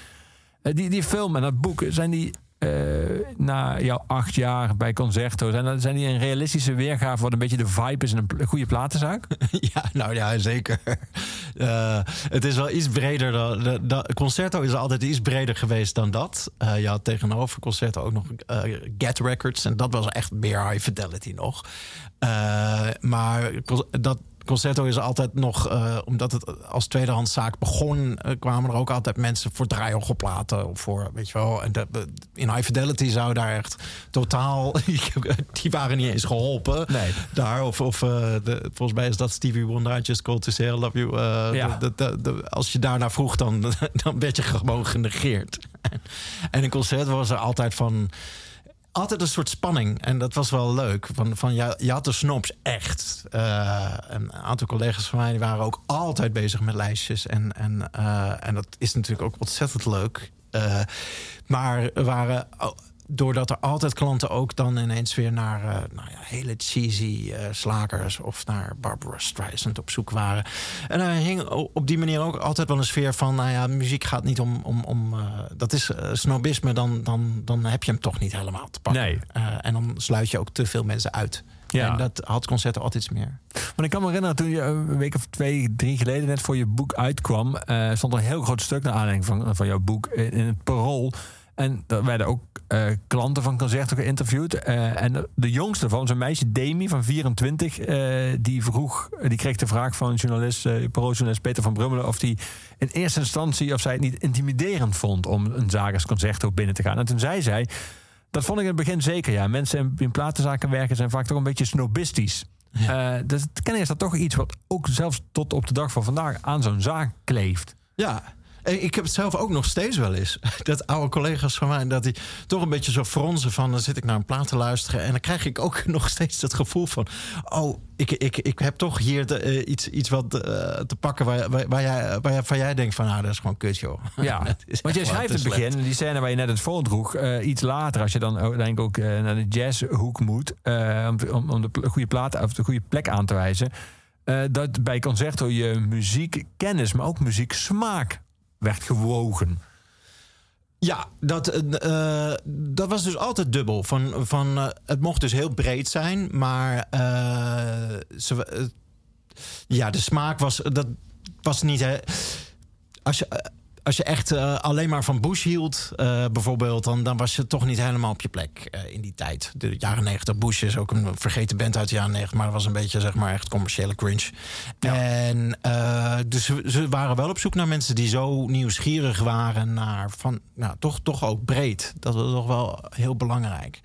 [SPEAKER 2] Die, die film en dat boek, zijn die eh, na jouw acht jaar bij Concerto, zijn, dat- zijn die een realistische weergave wat een beetje de vibe is in een goede platenzaak?
[SPEAKER 3] Ja, nou ja, zeker. Eh, het is wel iets breder dan. Concerto is altijd iets breder geweest dan dat. Eh, je had tegenover Concerto ook nog Get Records. En dat was echt meer high fidelity nog. Maar dat. Concerto is altijd nog, eh, omdat het als tweedehandszaak begon, eh, kwamen er ook altijd mensen voor draaiorgelplaten of voor, weet je wel. En dat- in High Fidelity zou daar echt totaal, die waren niet eens geholpen
[SPEAKER 2] Nee.
[SPEAKER 3] daar. Of, of eh, de, volgens mij is dat Stevie Wonder, I Just Called To Say I Love You.
[SPEAKER 2] Ja.
[SPEAKER 3] de- de- de- als je daarnaar vroeg, dan, dan werd je gewoon genegeerd. En, en een concert was er altijd van... Altijd een soort spanning. En dat was wel leuk. Van, van, ja, je had de snobs echt. Eh, een aantal collega's van mij die waren ook altijd bezig met lijstjes. En, en, eh, en dat is natuurlijk ook ontzettend leuk. Eh, maar er waren, oh, doordat er altijd klanten ook dan ineens weer naar eh, nou ja, hele cheesy eh, slagers of naar Barbara Streisand op zoek waren. En er hing op die manier ook altijd wel een sfeer van, nou ja, muziek gaat niet om, om, om eh, dat is snobisme, dan, dan, dan heb je hem toch niet helemaal te pakken.
[SPEAKER 2] Nee.
[SPEAKER 3] Eh, en dan sluit je ook te veel mensen uit.
[SPEAKER 2] Ja.
[SPEAKER 3] En dat had concerten altijd iets meer.
[SPEAKER 2] Want ik kan me herinneren, toen je een week of twee, drie geleden net voor je boek uitkwam, eh, stond er een heel groot stuk naar aanleiding van, van jouw boek in, in het Parool. En er werden ook eh, klanten van Concerto geïnterviewd. Eh, en de, jongste van, zo'n meisje, Demi van 24, eh, die vroeg, die kreeg de vraag van journalist, Parooljournalist Peter van Brummelen, of die in eerste instantie, of zij het niet intimiderend vond om een Zagers Concerto binnen te gaan. En toen zei zij, dat vond ik in het begin zeker, ja. Mensen in, in platenzaken werken zijn vaak toch een beetje snobistisch. Eh, dus kennelijk is dat toch iets wat ook zelfs tot op de dag van vandaag aan zo'n zaak kleeft.
[SPEAKER 3] Ja. Eh, Ik heb het zelf ook nog steeds wel eens. Dat oude collega's van mij, dat die toch een beetje zo fronzen van... dan zit ik naar een plaat te luisteren... en dan krijg ik ook nog steeds het gevoel van... oh, ik, ik, ik heb toch hier de, eh, iets, iets wat eh, te pakken... Waar, waar, waar jij, waar, jij- van jij denkt van, nou, dat is gewoon kut, joh.
[SPEAKER 2] Ja,
[SPEAKER 3] Dat
[SPEAKER 2] want jij schrijft het begin, die scène waar je net het voordroeg, eh iets later, als je dan denk ik ook naar de jazzhoek moet, om, om, de goede plaat of de goede plek aan te wijzen, dat bij Concerto je muziekkennis, maar ook muzieksmaak werd gewogen.
[SPEAKER 3] Ja, dat, eh, eh, dat was dus altijd dubbel. Van, van, eh, het mocht dus heel breed zijn, maar ze, ja, de smaak was, dat was niet. Hè, als je. Als je echt eh, alleen maar van Bush hield, eh, bijvoorbeeld, dan, dan was je toch niet helemaal op je plek eh, in die tijd. De jaren negentig. Bush is ook een vergeten band uit de jaren negentig, maar dat was een beetje, zeg maar, echt commerciële cringe. En dus ze, ze waren wel op zoek naar mensen die zo nieuwsgierig waren naar van, nou, toch, toch ook breed. Dat was toch wel heel belangrijk.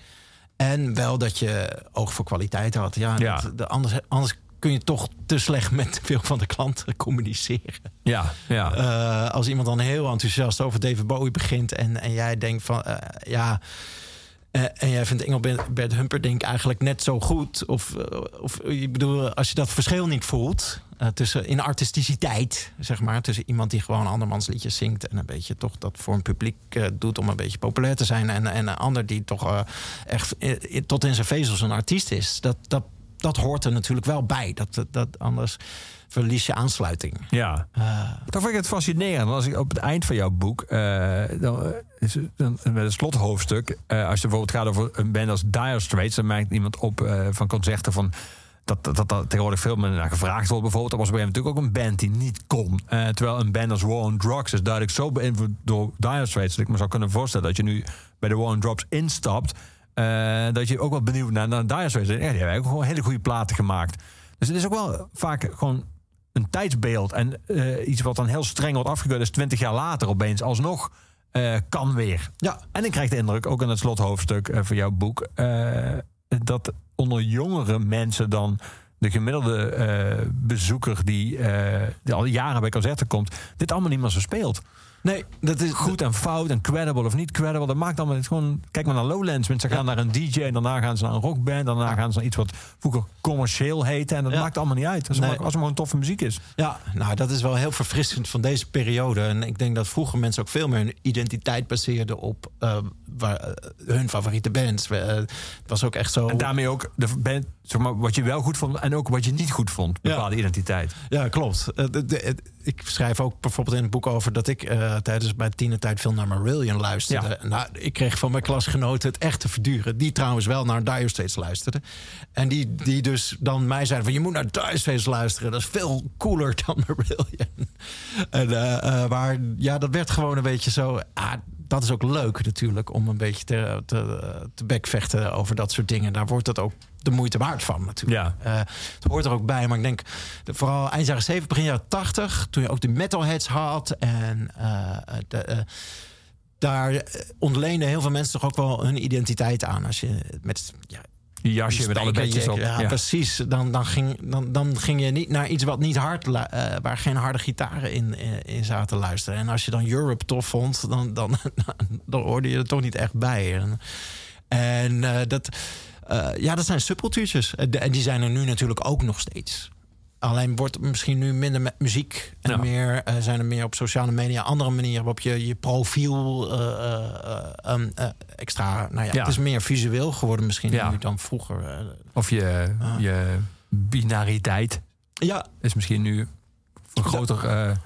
[SPEAKER 3] En wel dat je oog voor kwaliteit had. Ja,
[SPEAKER 2] Ja.
[SPEAKER 3] dat- de, anders, anders kun je toch te slecht met veel van de klanten communiceren.
[SPEAKER 2] Ja, ja.
[SPEAKER 3] Eh, als iemand dan heel enthousiast over David Bowie begint en, en jij denkt van eh, ja. eh, en jij vindt Engelbert Humperdinck eigenlijk net zo goed. Of, of ik bedoel, als je dat verschil niet voelt tussen in artisticiteit, zeg maar, tussen iemand die gewoon andermans liedjes zingt en een beetje toch dat voor een publiek doet om een beetje populair te zijn, en, en een ander die toch echt tot in zijn vezels een artiest is. Dat, dat, dat hoort er natuurlijk wel bij. Dat, dat, anders verlies je aansluiting.
[SPEAKER 2] Ja. Toch vind ik het fascinerend. Want als ik op het eind van jouw boek, eh, dan, eh, dan, met het slothoofdstuk, eh, als je bijvoorbeeld gaat over een band als Dire Straits, dan merkt iemand op eh, van concerten van. Dat, dat, dat, dat tegenwoordig veel meer naar gevraagd wordt. Bijvoorbeeld, dat was op een gegeven moment natuurlijk ook een band die niet kon. Eh, terwijl een band als War on Drugs is duidelijk zo beïnvloed door Dire Straits. dat ik me zou kunnen voorstellen dat je nu bij de War on Drugs instapt. Eh, dat je ook wel benieuwd naar, naar Dire Straits. Ja, die hebben ook gewoon hele goede platen gemaakt. Dus het is ook wel vaak gewoon een tijdsbeeld. En eh, iets wat dan heel streng wordt afgekeurd is 20 jaar later opeens alsnog eh, kan weer.
[SPEAKER 3] Ja,
[SPEAKER 2] En ik krijg de indruk, ook in het slothoofdstuk van jouw boek, dat onder jongere mensen dan de gemiddelde bezoeker die, die al jaren bij concerten komt, dit allemaal niet meer zo speelt.
[SPEAKER 3] Nee, dat is
[SPEAKER 2] goed en fout en credible of niet credible. Dat maakt allemaal gewoon. Kijk maar naar Lowlands. Mensen gaan naar een DJ en daarna gaan ze naar een rockband. Daarna gaan ze naar iets wat vroeger commercieel heette. En dat maakt allemaal niet uit. Als,
[SPEAKER 3] Nee.
[SPEAKER 2] het maar, als gewoon toffe muziek is.
[SPEAKER 3] Ja, nou, dat is wel heel verfrissend van deze periode. En ik denk dat vroeger mensen ook veel meer hun identiteit baseerden op eh, waar, eh, hun favoriete bands. Eh, het was ook echt zo.
[SPEAKER 2] En daarmee ook de band, zeg maar, wat je wel goed vond en ook wat je niet goed vond. Bepaalde identiteit.
[SPEAKER 3] Ja, klopt. De- de- het- ik schrijf ook bijvoorbeeld in het boek over dat ik eh, tijdens mijn tienertijd veel naar Marillion luisterde.
[SPEAKER 2] Ja.
[SPEAKER 3] Nou, ik kreeg van mijn klasgenoten het echt te verduren. Die trouwens wel naar Dire Straits luisterden. En die, die dus dan mij zeiden van je moet naar Dire Straits luisteren. Dat is veel cooler dan Marillion. En, eh, maar ja, dat werd gewoon een beetje zo... Ah, dat is ook leuk natuurlijk om een beetje te, te, te bekvechten over dat soort dingen. Daar wordt het ook de moeite waard van natuurlijk.
[SPEAKER 2] Ja.
[SPEAKER 3] Eh, het hoort er ook bij, maar ik denk de- vooral eind jaren 70, begin jaren 80, toen je ook de metalheads had en eh, de, eh, daar ontleenden heel veel mensen toch ook wel hun identiteit aan. Als je met ja,
[SPEAKER 2] Die jasje met alle bedjes op.
[SPEAKER 3] ja,
[SPEAKER 2] Ja.
[SPEAKER 3] precies. Dan, dan, ging, dan, dan ging je niet naar iets wat niet hard, eh, waar geen harde gitaren in, eh, in zaten luisteren. En als je dan Europe tof vond, dan, dan, dan hoorde je er toch niet echt bij. En, en eh, dat, ja, dat zijn subcultuurtjes. En die zijn er nu natuurlijk ook nog steeds. Alleen wordt het misschien nu minder met muziek. En
[SPEAKER 2] Ja.
[SPEAKER 3] meer, eh, zijn er meer op sociale media andere manieren waarop je je profiel eh, eh, eh, um, eh, extra. Nou ja,
[SPEAKER 2] Ja.
[SPEAKER 3] het is meer visueel geworden misschien
[SPEAKER 2] Ja.
[SPEAKER 3] nu dan vroeger.
[SPEAKER 2] Of je,
[SPEAKER 3] Ah.
[SPEAKER 2] je binariteit
[SPEAKER 3] ja,
[SPEAKER 2] is misschien nu een groter,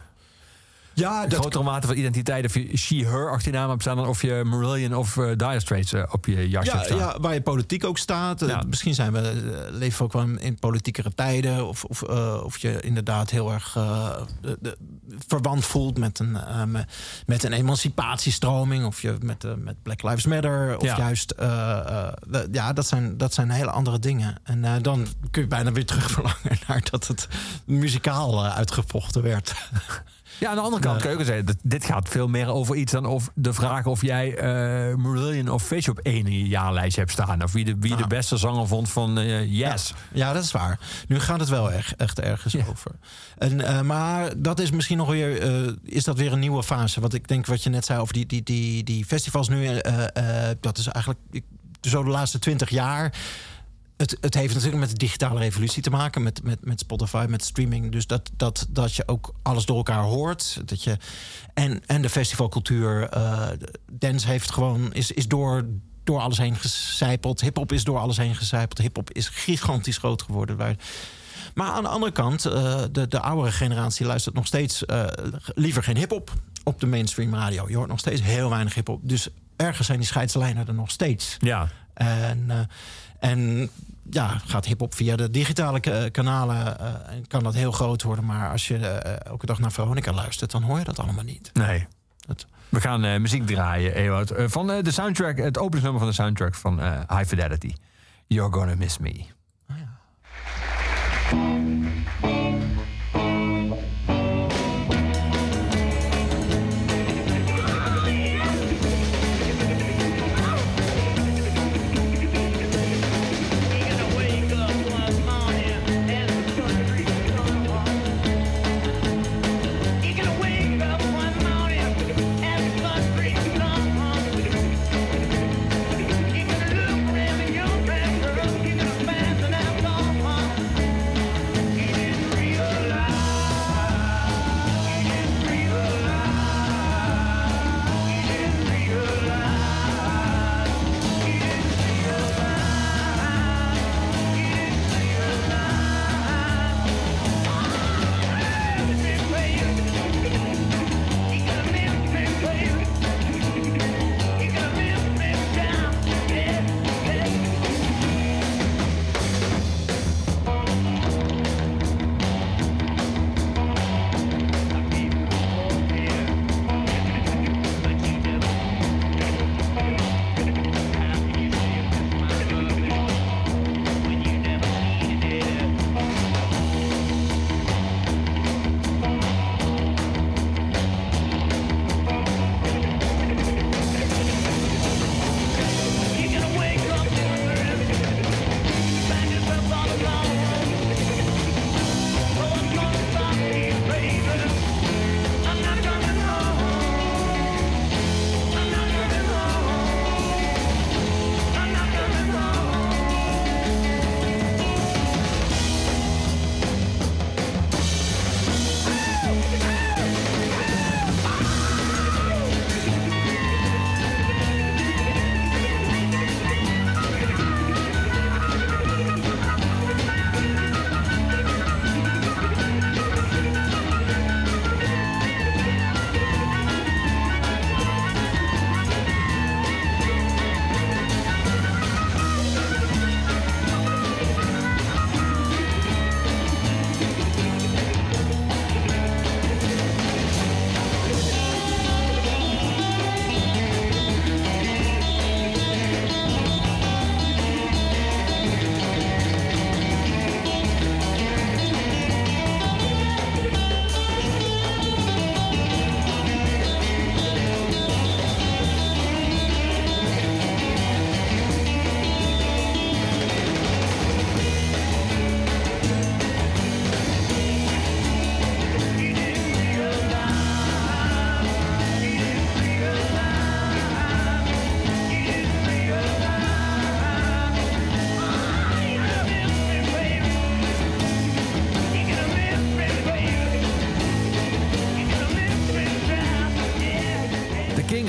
[SPEAKER 3] ja dat,
[SPEAKER 2] grotere mate van identiteit. Of je she-her achter je naam hebt staan... of je Marillion of eh Dire Straits eh, op je jasje hebt
[SPEAKER 3] ja,
[SPEAKER 2] staan.
[SPEAKER 3] ja, waar je politiek ook staat. Eh,
[SPEAKER 2] Ja.
[SPEAKER 3] Misschien zijn we, leven we ook wel in politiekere tijden. Of, of, of je inderdaad heel erg de, de, verwant voelt met een, me- met een emancipatiestroming. Of je met, met Black Lives Matter. Of
[SPEAKER 2] Ja.
[SPEAKER 3] juist, de- ja, dat zijn, dat zijn hele andere dingen. En dan kun je bijna weer terug verlangen naar dat het muzikaal uitgevochten werd.
[SPEAKER 2] Ja, aan de andere kant kun je ook zeggen... dat dit gaat veel meer over iets dan of de vraag of jij Marillion of Fish op één jaarlijstje hebt staan. Of wie de, wie de
[SPEAKER 3] Nou.
[SPEAKER 2] beste zanger vond van eh, Yes.
[SPEAKER 3] Ja, dat is waar. Nu gaat het wel echt, echt ergens
[SPEAKER 2] Ja.
[SPEAKER 3] over. En, eh, maar dat is misschien nog weer, is dat weer een nieuwe fase. Wat ik denk wat je net zei over die, die, die, die festivals nu, dat is eigenlijk zo de laatste twintig jaar. Het, het heeft natuurlijk met de digitale revolutie te maken, met, met, met Spotify, met streaming. Dus dat, dat, dat je ook alles door elkaar hoort. Dat je, en, en de festivalcultuur. eh dance heeft gewoon, is, is door, door alles heen gecijpeld. Hip-hop is door alles heen gecijpeld. Hip-hop is gigantisch groot geworden. Waar, maar aan de andere kant, eh, de, de oudere generatie luistert nog steeds eh, liever geen hip-hop op de mainstream radio. Je hoort nog steeds heel weinig hip-hop. Dus ergens zijn die scheidslijnen er nog steeds.
[SPEAKER 2] Ja.
[SPEAKER 3] En, en ja, gaat hip-hop via de digitale ka- kanalen. eh, kan dat heel groot worden. Maar als je eh, elke dag naar Veronica luistert, dan hoor je dat allemaal niet.
[SPEAKER 2] Nee.
[SPEAKER 3] Dat,
[SPEAKER 2] We gaan eh, muziek draaien, Ewout. Eh, van eh, de soundtrack, het openingsnummer van de soundtrack van eh, High Fidelity. You're Gonna Miss Me.
[SPEAKER 5] Gonna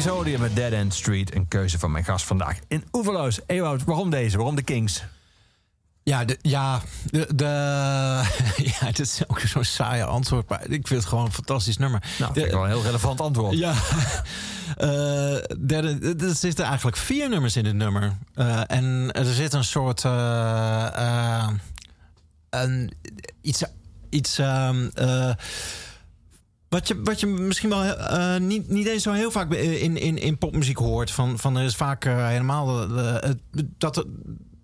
[SPEAKER 2] Met Dead End Street. Een keuze van mijn gast vandaag in Oeverloos. Ewout, waarom deze? Waarom de Kings?
[SPEAKER 3] Ja, de, ja, de, de, ja, het is ook zo'n saaie antwoord, maar ik vind het gewoon een fantastisch nummer.
[SPEAKER 2] Nou, vind ik wel een heel relevant antwoord.
[SPEAKER 3] Ja, derde, er zitten eigenlijk vier nummers in dit nummer. Eh, en er zit een soort. eh, een, iets. iets ehm, eh, wat je, wat je misschien wel eh, niet, niet eens zo heel vaak in, in, in popmuziek hoort. Van, van er is vaak eh, helemaal het- dat, het-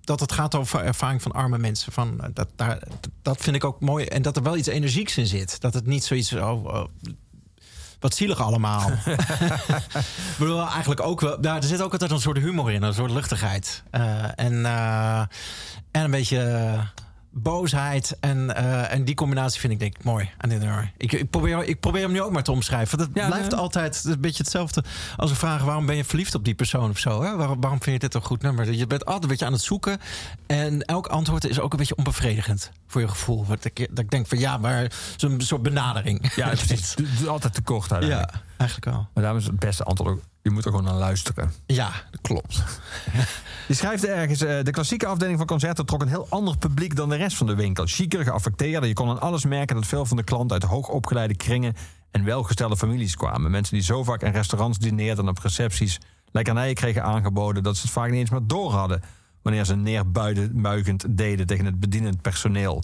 [SPEAKER 3] dat het gaat over ervaring van arme mensen. Van, eh, dat, daar, dat vind ik ook mooi. En dat er wel iets energieks in zit. Dat het niet zoiets. Oh, oh, wat zielig allemaal. Ik bedoel, eigenlijk ook wel. Ja, er zit ook altijd een soort humor in, een soort luchtigheid. Eh, en, eh, en een beetje eh, boosheid. En, eh, en die combinatie vind ik denk ik mooi aan dit nummer. Ik, ik, probeer, ik probeer hem nu ook maar te omschrijven. Dat
[SPEAKER 2] Ja,
[SPEAKER 3] blijft
[SPEAKER 2] nee.
[SPEAKER 3] altijd een beetje hetzelfde als we vragen... waarom ben je verliefd op die persoon of zo? Hè? Waarom, waarom vind je dit een goed nummer? Je bent altijd een beetje aan het zoeken. En elk antwoord is ook een beetje onbevredigend voor je gevoel. Wat ik, dat ik denk van ja, maar zo'n soort benadering.
[SPEAKER 2] Ja, precies. Het altijd te kort uiteindelijk.
[SPEAKER 3] Ja, eigenlijk wel.
[SPEAKER 2] Maar daarom is het beste antwoord ook... Je moet er gewoon naar luisteren.
[SPEAKER 3] Ja, dat klopt.
[SPEAKER 2] Je schrijft ergens... eh, de klassieke afdeling van concerten trok een heel ander publiek dan de rest van de winkel. Chiquer, geaffecteerder. Je kon aan alles merken dat veel van de klanten uit hoogopgeleide kringen... en welgestelde families kwamen. Mensen die zo vaak in restaurants dineerden en op recepties... lekkernijen kregen aangeboden dat ze het vaak niet eens meer door hadden... wanneer ze neerbuigend deden tegen het bedienend personeel.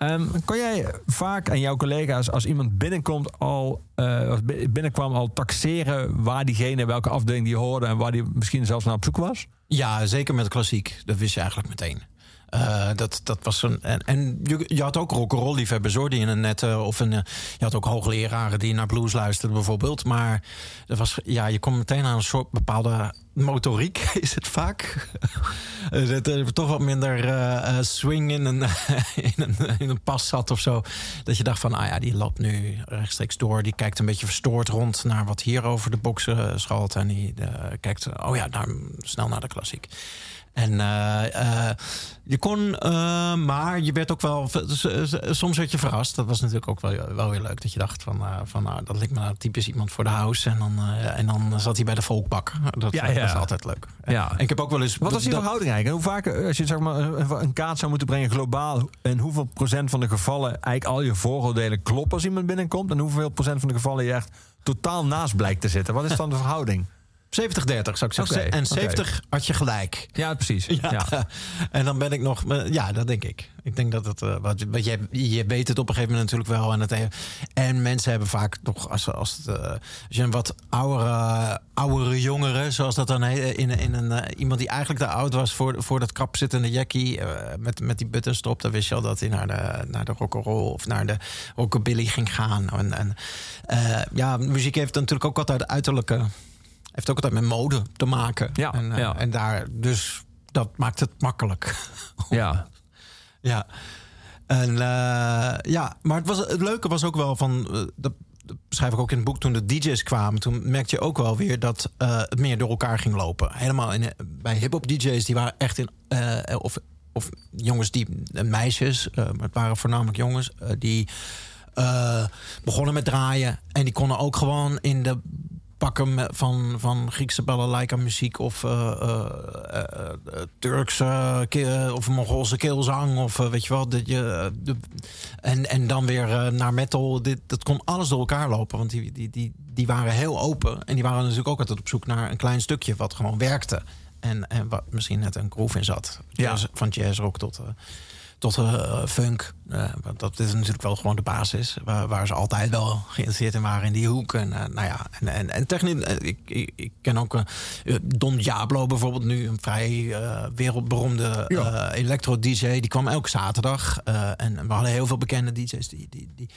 [SPEAKER 2] Ehm, kon jij vaak aan jouw collega's, als iemand binnenkomt, al eh, binnenkwam, al taxeren waar diegene, welke afdeling die hoorde en waar die misschien zelfs naar op zoek was?
[SPEAKER 3] Ja, zeker met klassiek. Dat wist je eigenlijk meteen. Eh, dat, dat was een, en en je, je had ook rock'n'roll liefhebbers hoor, die in een nette of een, eh, je had ook hoogleraren die naar blues luisterden bijvoorbeeld, maar dat was, ja, je komt meteen aan een soort bepaalde motoriek is het vaak. Eh, dat er toch wat minder eh, eh, swing in een, in, een, in een pas zat of zo. Dat je dacht van, ah ja, die loopt nu rechtstreeks door. Die kijkt een beetje verstoord rond naar wat hier over de boksen schalt. En die eh, kijkt, oh ja, snel naar de klassiek. En eh, eh, je kon, eh, maar je werd ook wel, soms werd je verrast. Dat was natuurlijk ook wel, wel weer leuk. Dat je dacht van, van nou, dat lijkt me nou typisch iemand voor de house. En dan, en dan zat hij bij de volkbak. Dat,
[SPEAKER 2] Ja,
[SPEAKER 3] dat
[SPEAKER 2] ja.
[SPEAKER 3] is altijd leuk.
[SPEAKER 2] Ja.
[SPEAKER 3] En ik heb ook wel eens...
[SPEAKER 2] Wat was die verhouding eigenlijk? Hoe vaak, als je zeg maar, een- een kaart zou moeten brengen globaal, en hoeveel procent van de gevallen eigenlijk al je vooroordelen kloppen als iemand binnenkomt, en hoeveel procent van de gevallen je echt totaal naast blijkt te zitten? Wat is dan de verhouding?
[SPEAKER 3] 70-30 zou ik zeggen. En
[SPEAKER 2] oké.
[SPEAKER 3] 70 had je gelijk.
[SPEAKER 2] Ja, precies.
[SPEAKER 3] Ja.
[SPEAKER 2] Ja.
[SPEAKER 3] En dan ben ik nog. Ja, dat denk ik. Ik denk dat het. eh, wat, wat je, je weet het op een gegeven moment natuurlijk wel. En, het, en mensen hebben vaak toch. Als, als, het, eh, als je een wat oudere, oudere jongere. Zoals dat dan heet, in, in een. eh, iemand die eigenlijk te oud was voor, voor dat krapzittende jackie. met, met die buttonstrop. Dan wist je al dat hij naar de, naar de rock'n'roll of naar de rockabilly ging gaan. En, en ja, muziek heeft natuurlijk ook altijd uiterlijke. Heeft ook altijd met mode te maken.
[SPEAKER 2] Ja,
[SPEAKER 3] en, eh,
[SPEAKER 2] ja.
[SPEAKER 3] en daar. Dus dat maakt het makkelijk.
[SPEAKER 2] ja.
[SPEAKER 3] Ja. En eh, ja, maar het, was, het leuke was ook wel van. eh, dat, beschrijf ik ook in het boek. Toen de DJ's kwamen, toen merkte je ook wel weer dat het meer door elkaar ging lopen. Helemaal in, bij hip-hop DJ's, die waren echt in. of, of jongens die. meisjes, maar het waren voornamelijk jongens, die. begonnen met draaien. En die konden ook gewoon in de pakken van, van Griekse balalaika muziek of eh, Turkse of Mongoolse keelzang of weet je wel. Dat je, de, en, en dan weer naar metal. Dit, dat kon alles door elkaar lopen, want die, die, die, die waren heel open. En die waren natuurlijk ook altijd op zoek naar een klein stukje wat gewoon werkte. En, en wat misschien net een groove in zat.
[SPEAKER 2] Ja.
[SPEAKER 3] Jazz- van jazzrock tot, tot eh, funk. Eh, dat is natuurlijk wel gewoon de basis. Waar, waar ze altijd wel geïnteresseerd in waren in die hoek. En, eh, nou ja, en, en, en technisch. ik, ik, ik ken ook Don Diablo bijvoorbeeld nu. Een vrij wereldberoemde
[SPEAKER 2] Ja.
[SPEAKER 3] electro-dj. Die kwam elke zaterdag. En we hadden heel veel bekende DJ's die... die, die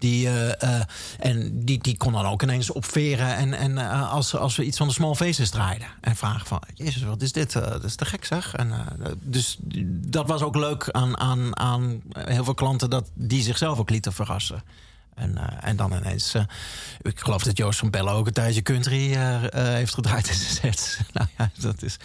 [SPEAKER 3] die, eh, eh, en die, die kon dan ook ineens opveren. En, en eh, als, als we iets van de small faces draaiden. En vragen van, jezus, wat is dit? Dat is te gek zeg. En, dus dat was ook leuk aan, aan, aan heel veel klanten... dat die zichzelf ook lieten verrassen. En, en dan ineens... ik geloof dat Joost van Bellen ook een tijdje country heeft gedraaid in zijn sets. nou ja, dat is...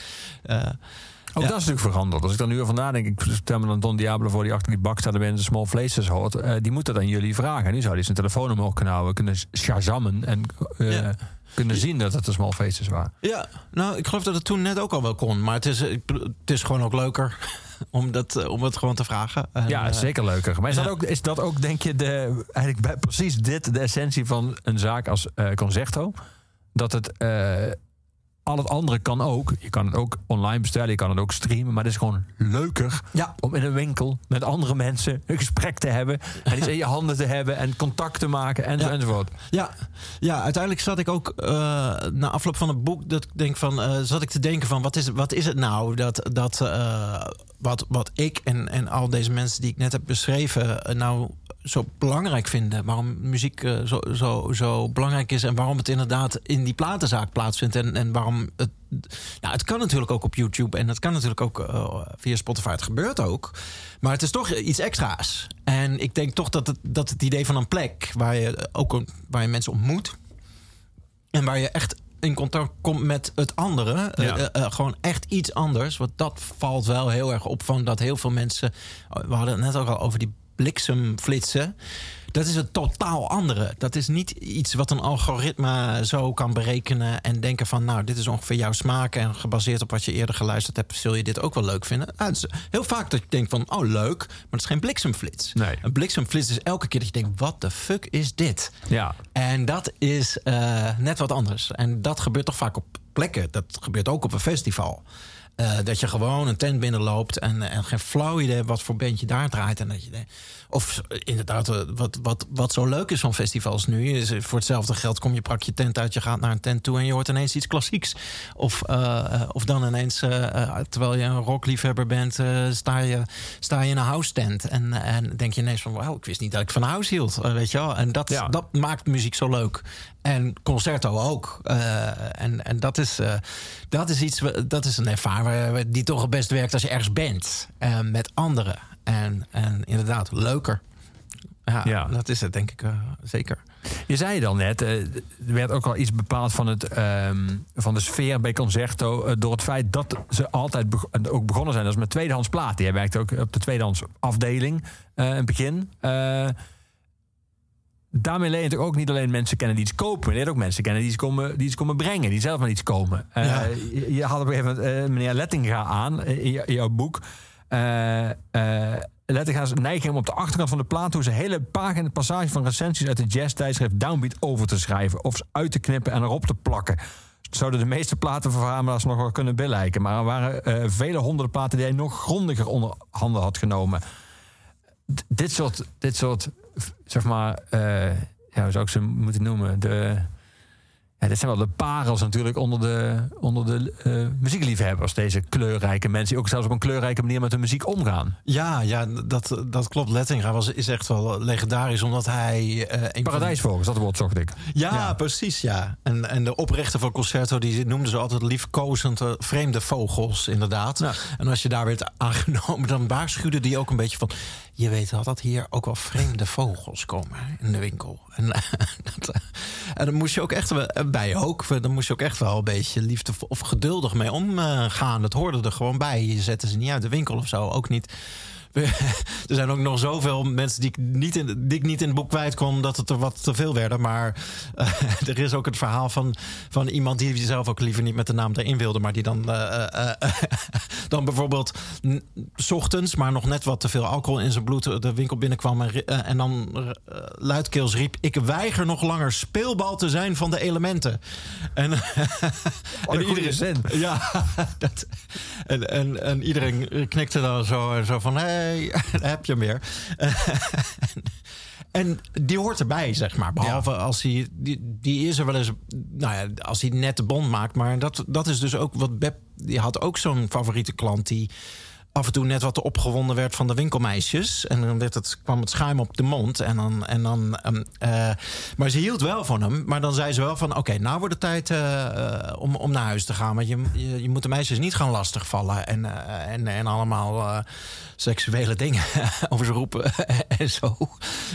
[SPEAKER 2] Ook dat is natuurlijk veranderd. Als ik dan nu over nadenk, ik stel me dan Don Diablo voor die achter die bak staat en de Small Places hoort. eh, die moet dat aan jullie vragen. En nu zou hij zijn telefoon omhoog kunnen houden, kunnen shazammen en eh,
[SPEAKER 3] Ja.
[SPEAKER 2] kunnen zien dat het de Small Faces waren.
[SPEAKER 3] Ja, nou, ik geloof dat het toen net ook al wel kon. Maar het is, het is gewoon ook leuker om, dat, eh, om het gewoon te vragen. En,
[SPEAKER 2] Ja, het is zeker leuker. Maar is, dat ook, is dat ook, denk je, de, eigenlijk bij precies dit de essentie van een zaak als eh, Concerto? Dat het, al het andere kan ook. Je kan het ook online bestellen, je kan het ook streamen. Maar het is gewoon leuker
[SPEAKER 3] Ja.
[SPEAKER 2] om in een winkel met andere mensen een gesprek te hebben. En iets in je handen te hebben en contact te maken en zo
[SPEAKER 3] Ja.
[SPEAKER 2] enzovoort.
[SPEAKER 3] Ja, ja, uiteindelijk zat ik ook eh, na afloop van het boek, dat denk van, eh, zat ik te denken van, wat is, wat is het nou dat, dat eh, wat, wat ik en, en al deze mensen die ik net heb beschreven, nou zo belangrijk vinden, waarom muziek eh, zo, zo, zo belangrijk is en waarom het inderdaad in die platenzaak plaatsvindt en, en waarom het, nou, het kan natuurlijk ook op YouTube en het kan natuurlijk ook eh, via Spotify. Het gebeurt ook, maar het is toch iets extra's. En ik denk toch dat het, dat het idee van een plek waar je ook een- waar je mensen ontmoet en waar je echt in contact komt met het andere.
[SPEAKER 2] Ja.
[SPEAKER 3] eh, gewoon echt iets anders. Want dat valt wel heel erg op van dat heel veel mensen. We hadden het net ook al over die bliksemflitsen. Dat is het totaal andere. Dat is niet iets wat een algoritme zo kan berekenen en denken van, nou, dit is ongeveer jouw smaak en gebaseerd op wat je eerder geluisterd hebt, zul je dit ook wel leuk vinden. Nou, het is heel vaak dat je denkt van, oh leuk, maar het is geen bliksemflits.
[SPEAKER 2] Nee.
[SPEAKER 3] Een bliksemflits is elke keer dat je denkt, wat de fuck is dit?
[SPEAKER 2] Ja.
[SPEAKER 3] En dat is eh, net wat anders. En dat gebeurt toch vaak op plekken. Dat gebeurt ook op een festival. Eh, dat je gewoon een tent binnenloopt en, en geen flauw idee wat voor bandje daar draait. En dat je, of eh, inderdaad, eh, wat, wat, wat zo leuk is van festivals nu, is eh, voor hetzelfde geld kom je prak je tent uit, je gaat naar een tent toe en je hoort ineens iets klassieks. Of, eh, eh, of dan ineens, eh, eh, terwijl je een rockliefhebber bent, eh, sta, je, sta je in een house tent. En, en denk je ineens van, wauw, ik wist niet dat ik van house hield. eh, weet je wel? En dat,
[SPEAKER 2] Ja.
[SPEAKER 3] dat maakt muziek zo leuk. En concerto ook. Eh, en en dat, is, eh, dat is iets, dat is een ervaring die toch het best werkt als je ergens bent. eh, met anderen. En, en inderdaad, leuker. Ja,
[SPEAKER 2] Ja.
[SPEAKER 3] dat is het denk ik zeker.
[SPEAKER 2] Je zei het al net, er werd ook al iets bepaald van, het, ehm, van de sfeer bij Concerto... door het feit dat ze altijd ook begonnen zijn als met tweedehands platen. Jij werkte ook op de tweedehands afdeling in het begin. Daarmee leer je natuurlijk ook niet alleen mensen kennen die iets kopen... maar je leert ook mensen kennen die iets komen, die iets komen brengen... die zelf met iets komen. Eh,
[SPEAKER 3] Ja.
[SPEAKER 2] je, je had op een gegeven moment eh, meneer Lettinga aan eh, in, jou- in jouw boek... Eh, Lettinga's neiging om op de achterkant van de plaat... hoe ze hele pagina passage van recensies uit de jazz-tijdschrift Downbeat over te schrijven... of ze uit te knippen en erop te plakken. Zouden de meeste platenverzamelaars nog wel kunnen belijken. Maar er waren vele honderden platen die hij nog grondiger onder handen had genomen. Dit soort, dit soort, zeg maar, eh, ja, hoe zou ik ze moeten noemen? De, ja, dit zijn wel de parels natuurlijk onder de, onder de eh, muziekliefhebbers. Deze kleurrijke mensen die ook zelfs op een kleurrijke manier met de muziek omgaan.
[SPEAKER 3] Ja, ja dat, dat klopt. Lettinga was, is echt wel legendarisch, omdat hij... een van-
[SPEAKER 2] Paradijsvogels, dat woord zocht ik.
[SPEAKER 3] Ja,
[SPEAKER 2] Ja.
[SPEAKER 3] precies, ja. En, en de oprichter van Concerto, die noemden ze altijd liefkozend vreemde vogels, inderdaad.
[SPEAKER 2] Ja.
[SPEAKER 3] En als je daar werd aangenomen, dan waarschuwde die ook een beetje van... je weet wel dat hier ook wel vreemde vogels komen in de winkel. En, dat, eh, en dan moest je ook echt, en wij ook, dan moest je ook echt wel een beetje liefdevol of geduldig mee omgaan. Dat hoorde er gewoon bij. Je zette ze niet uit de winkel of zo, ook niet... Er zijn ook nog zoveel mensen die ik niet in, die ik niet in het boek kwijt kon... dat het er wat te veel werden. Maar eh, er is ook het verhaal van, van iemand die zelf ook liever niet met de naam erin wilde... maar die dan, eh, eh, dan bijvoorbeeld 's ochtends... maar nog net wat te veel alcohol in zijn bloed de winkel binnenkwam... en, en dan luidkeels riep... ik weiger nog langer speelbal te zijn van de elementen. En,
[SPEAKER 2] een goede zin.
[SPEAKER 3] Ja, dat, en, en, en iedereen knikte dan zo, zo van... hé, hey, daar heb je hem weer. En die hoort erbij, zeg maar. Behalve als hij... Die, die is er wel eens... Nou ja, als hij net de bond maakt. Maar dat, dat is dus ook wat Beb... Die had ook zo'n favoriete klant die... af en toe net wat opgewonden werd van de winkelmeisjes. En dan werd het, kwam het schuim op de mond. En dan, en dan, ehm, eh, maar ze hield wel van hem. Maar dan zei ze wel van... oké, nou wordt het tijd eh, eh, om, om naar huis te gaan. Want je, je, moet de meisjes niet gaan lastigvallen. En, en, en allemaal seksuele dingen over ze roepen en zo.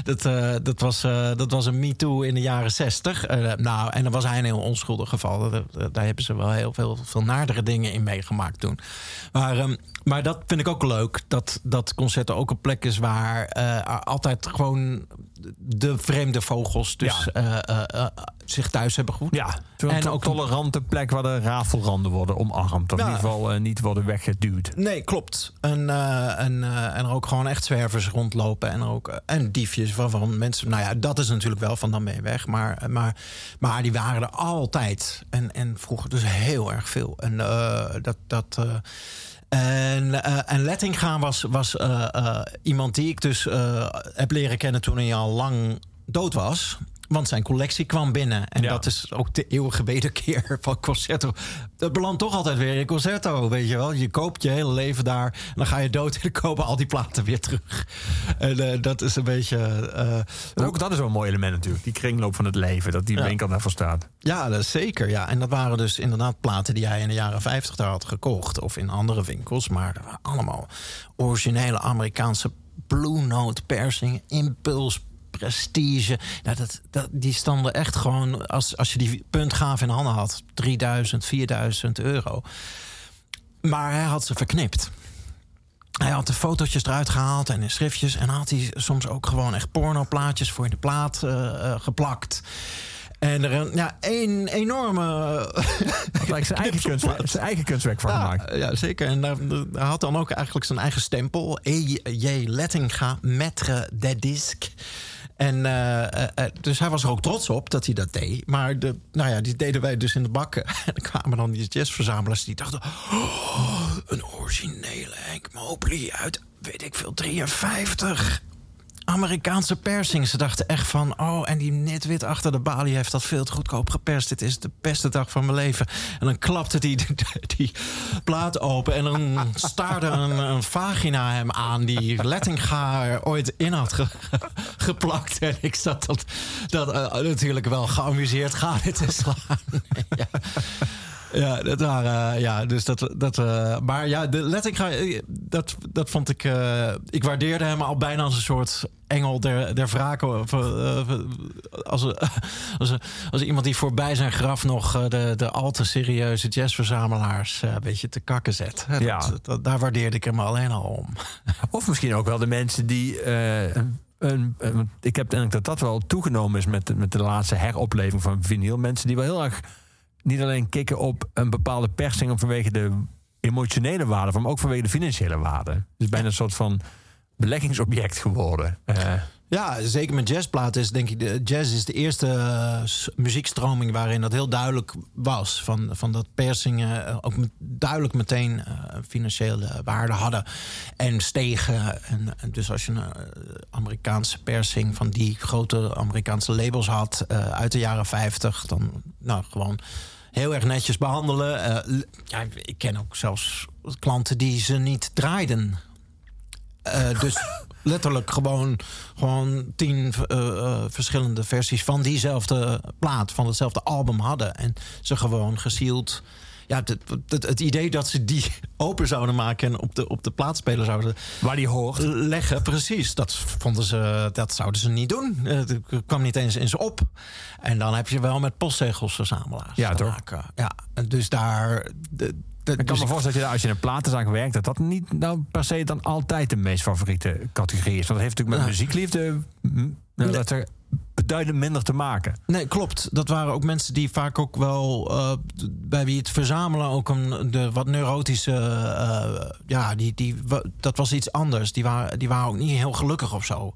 [SPEAKER 3] Dat, dat, was, dat was een me-too in de jaren zestig. Nou, en dan was hij een heel onschuldig geval. Dat- Daar hebben ze wel heel veel, veel naardere dingen in meegemaakt toen. Maar, ehm, maar dat vind ik ook leuk. Dat, dat concerten ook een plek is waar eh, altijd gewoon de vreemde vogels dus,
[SPEAKER 2] Ja.
[SPEAKER 3] eh, eh, zich thuis hebben gevoeld.
[SPEAKER 2] Ja,
[SPEAKER 3] En ook-
[SPEAKER 2] tolerante plek waar de rafelranden worden omarmd. Of
[SPEAKER 3] Ja.
[SPEAKER 2] in ieder geval niet worden weggeduwd.
[SPEAKER 3] Nee, klopt. En, en, en er ook gewoon echt zwervers rondlopen. En, er ook, en diefjes waarvan mensen... Nou ja, dat is natuurlijk wel van dan je weg. Maar, maar, maar die waren er altijd. En, en vroeger dus heel erg veel. En dat... dat en, eh, en was, was eh, eh, iemand die ik dus heb leren kennen toen hij al lang dood was. Want zijn collectie kwam binnen. En
[SPEAKER 2] Ja.
[SPEAKER 3] dat is ook de eeuwige wederkeer van Concerto. Dat belandt toch altijd weer in Concerto, weet je wel. Je koopt je hele leven daar. En dan ga je dood en dan komen al die platen weer terug. En eh, dat is een beetje... eh,
[SPEAKER 2] ook dat is wel een mooi element natuurlijk. Die kringloop van het leven. Dat die
[SPEAKER 3] Ja.
[SPEAKER 2] winkel daarvoor staat.
[SPEAKER 3] Ja, dat zeker. Ja. En dat waren dus inderdaad platen die hij in de jaren 50 daar had gekocht. Of in andere winkels. Maar dat waren allemaal originele Amerikaanse Blue Note persing, Impuls, Prestige. Nou, dat, dat, die stonden echt gewoon, als, als je die puntgaaf in handen had, 3000, 4000 euro. Maar hij had ze verknipt. Hij had de fotootjes eruit gehaald en de schriftjes. En had hij soms ook gewoon echt pornoplaatjes voor in de plaat eh, eh, geplakt. En er een, ja, één enorme.
[SPEAKER 2] Gelijk zijn eigen, kunstwerk, zijn eigen kunstwerk van gemaakt.
[SPEAKER 3] ja, ja, zeker. En daar, daar had dan ook eigenlijk zijn eigen stempel. E.J. Lettinga, maître de disque. En eh, eh, eh, dus hij was er ook trots op dat hij dat deed. Maar de, nou ja, die deden wij dus in de bakken. En dan kwamen dan die jazzverzamelaars die dachten... "Oh, een originele Henk Mobley uit, weet ik veel, 53. Amerikaanse persing. Ze dachten echt van... oh, en die netwit achter de balie heeft dat veel te goedkoop geperst. Dit is de beste dag van mijn leven. En dan klapte die, die plaat open... en dan staarde een, vagina hem aan... die Lettinga ooit in had ge- geplakt. En ik zat dat, dat eh, natuurlijk wel geamuseerd gade te slaan. ja. Ja, dat waren, eh, ja, dus dat, dat, eh, maar ja, de Lettinga, eh, dat, dat vond ik, ik waardeerde hem al bijna als een soort engel der, der eh, als, als, als iemand die voorbij zijn graf nog de, de al te serieuze jazzverzamelaars een beetje te kakken zet.
[SPEAKER 2] Ja.
[SPEAKER 3] dat, dat- daar waardeerde ik hem alleen al om.
[SPEAKER 2] Of misschien ook wel de mensen die. een, ik heb denk dat dat wel toegenomen is met, met de laatste heropleving van vinyl. Mensen die wel heel erg niet alleen kicken op een bepaalde persing vanwege de emotionele waarde, maar ook vanwege de financiële waarde. Is bijna een soort van beleggingsobject geworden. Eh,
[SPEAKER 3] Ja, zeker met jazzplaten is denk ik... De, jazz is de eerste eh, muziekstroming waarin dat heel duidelijk was. Van, van dat persingen eh, ook duidelijk meteen financiële waarde hadden. En stegen. En, en dus als je een Amerikaanse persing van die grote Amerikaanse labels had... uit de jaren 50, dan nou gewoon heel erg netjes behandelen. Eh, ja, ik ken ook zelfs klanten die ze niet draaiden. Eh, dus letterlijk gewoon, gewoon tien eh, verschillende versies van diezelfde plaat, van hetzelfde album hadden. En ze gewoon gesield. Ja, het, het, het idee dat ze die open zouden maken en op de, op de plaatspeler zouden
[SPEAKER 2] waar die hoort.
[SPEAKER 3] leggen, precies. Dat vonden ze, dat zouden ze niet doen. Eh, Het kwam niet eens in ze op. En dan heb je wel met postzegels verzamelaars
[SPEAKER 2] Ja,
[SPEAKER 3] te maken. Ja, dus daar.
[SPEAKER 2] Ik kan
[SPEAKER 3] dus
[SPEAKER 2] me voorstellen dat je, als je in een platenzaak werkt, dat dat niet nou per se dan altijd de meest favoriete categorie is. Want dat heeft natuurlijk met muziekliefde nou, dat er beduidend minder te maken.
[SPEAKER 3] Nee, klopt. Dat waren ook mensen die vaak ook wel... eh, bij wie het verzamelen ook een de wat neurotische... eh, ja, die, die, dat was iets anders. Die waren, die waren ook niet heel gelukkig of zo.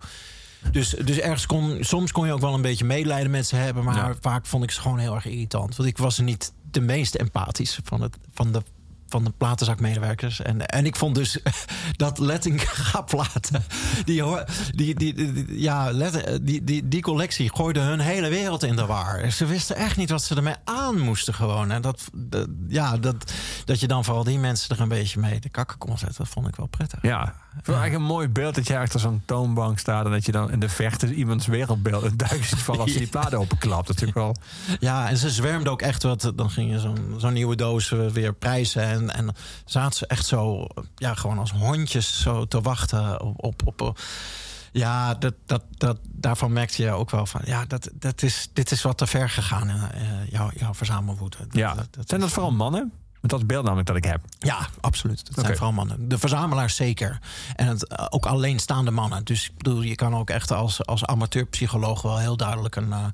[SPEAKER 3] Dus, dus ergens kon... Soms kon je ook wel een beetje medelijden met ze hebben... maar
[SPEAKER 2] Ja.
[SPEAKER 3] vaak vond ik ze gewoon heel erg irritant. Want ik was niet de meest empathische van, het, van, de, van de platenzakmedewerkers. En, en ik vond dus dat Lettinga-platen... Die, die, die, die, die- ja, Let- die, die, die collectie gooide hun hele wereld in de war. Ze wisten echt niet wat ze ermee aan moesten gewoon. En dat, dat, ja, dat, dat je dan vooral die mensen er een beetje mee de kakken kon zetten... dat vond ik wel prettig.
[SPEAKER 2] Ja, ik vind eigenlijk een mooi beeld dat je achter zo'n toonbank staat... en dat je dan in de verte iemands wereldbeeld een duik ziet vallen... als je die platen openklapt. Natuurlijk wel...
[SPEAKER 3] Ja, en ze zwermde ook echt wat. Dan ging je zo'n zo'n nieuwe doos weer prijzen. En, en zaten ze echt zo, ja, gewoon als hondjes zo te wachten op. op, op, ja, dat, dat, dat, daarvan merkte je ook wel van. Ja, dat, dat is, dit is wat te ver gegaan in eh, jouw, jouw verzamelwoede. Dat-
[SPEAKER 2] Ja.
[SPEAKER 3] dat- dat
[SPEAKER 2] Zijn dat vooral mannen? Want dat is beeld namelijk dat ik heb.
[SPEAKER 3] Ja, absoluut. Dat zijn vooral mannen. De verzamelaars zeker. En het, eh, ook alleenstaande mannen. Dus ik bedoel, je kan ook echt als, als amateurpsycholoog wel heel duidelijk een. eh,